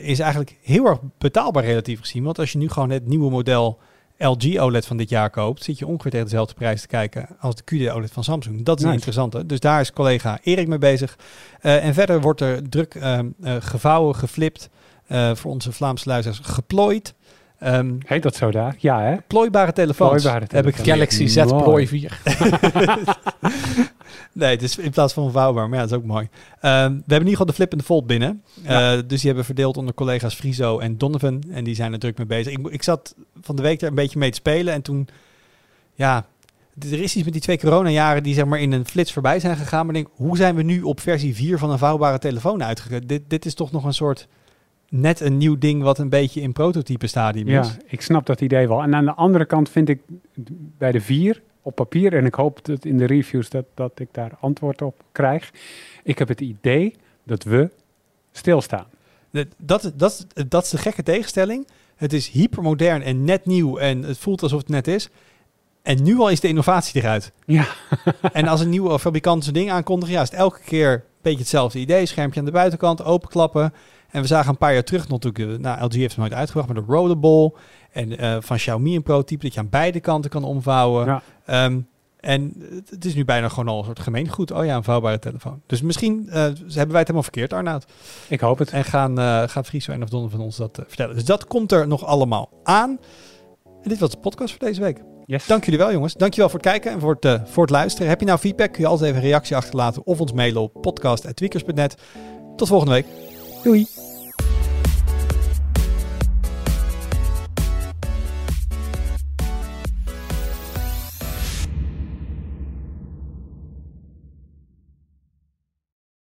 is eigenlijk heel erg betaalbaar relatief gezien. Want als je nu gewoon het nieuwe model LG OLED van dit jaar koopt, zit je ongeveer tegen dezelfde prijs te kijken als de QD OLED van Samsung. Dat is een Nice. interessante. Dus daar is collega Erik mee bezig. Eh, en verder wordt er druk ehm, eh, gevouwen, geflipt, eh, voor onze Vlaamse luisteraars geplooid. Ehm, Heet dat zo daar? Ja, hè? plooibare telefoons. Plooibare Heb ik. Galaxy Z Mooi. Ploy 4. Nee, het is in plaats van vouwbaar, maar ja, dat is ook mooi. Ehm, we hebben in ieder geval de Flip en de Fold binnen. Ja. Eh, dus die hebben verdeeld onder collega's Friso en Donovan. En die zijn er druk mee bezig. Ik, ik zat van de week er een beetje mee te spelen. En toen, ja, er is iets met die twee coronajaren die zeg maar in een flits voorbij zijn gegaan. Maar ik denk, hoe zijn we nu op versie 4 van een vouwbare telefoon uitgegaan? Dit, dit is toch nog een soort, net een nieuw ding wat een beetje in prototype stadium Ja, is. ik snap dat idee wel. En aan de andere kant vind ik bij de vier op papier, en ik hoop dat in de reviews dat, dat ik daar antwoord op krijg. Ik heb het idee dat we stilstaan. Dat, dat, dat, dat is de gekke tegenstelling. Het is hypermodern en net nieuw en het voelt alsof het net is. En nu al is de innovatie eruit. Ja. en als een nieuwe fabrikant zijn ding aankondigt, ja, is het elke keer een beetje hetzelfde idee. Schermpje aan de buitenkant, openklappen. En we zagen een paar jaar terug natuurlijk, eh, nou, LG heeft het nooit uitgebracht, maar de Rollable. En eh, van Xiaomi een prototype dat je aan beide kanten kan omvouwen. Ja. Ehm, en het- is nu bijna gewoon al een soort gemeengoed. Oh ja, een vouwbare telefoon. Dus misschien eh, hebben wij het helemaal verkeerd, Arnoud. Ik hoop het. En gaan, gaan Friso en of Don van ons dat vertellen. Dus dat komt er nog allemaal aan. En dit was de podcast voor deze week. Yes. Dank jullie wel, jongens. Dank je wel voor het kijken en voor het, voor het luisteren. Heb je nou feedback? Kun je altijd even een reactie achterlaten of ons mailen op podcast.tweakers.net. Tot volgende week. Doei.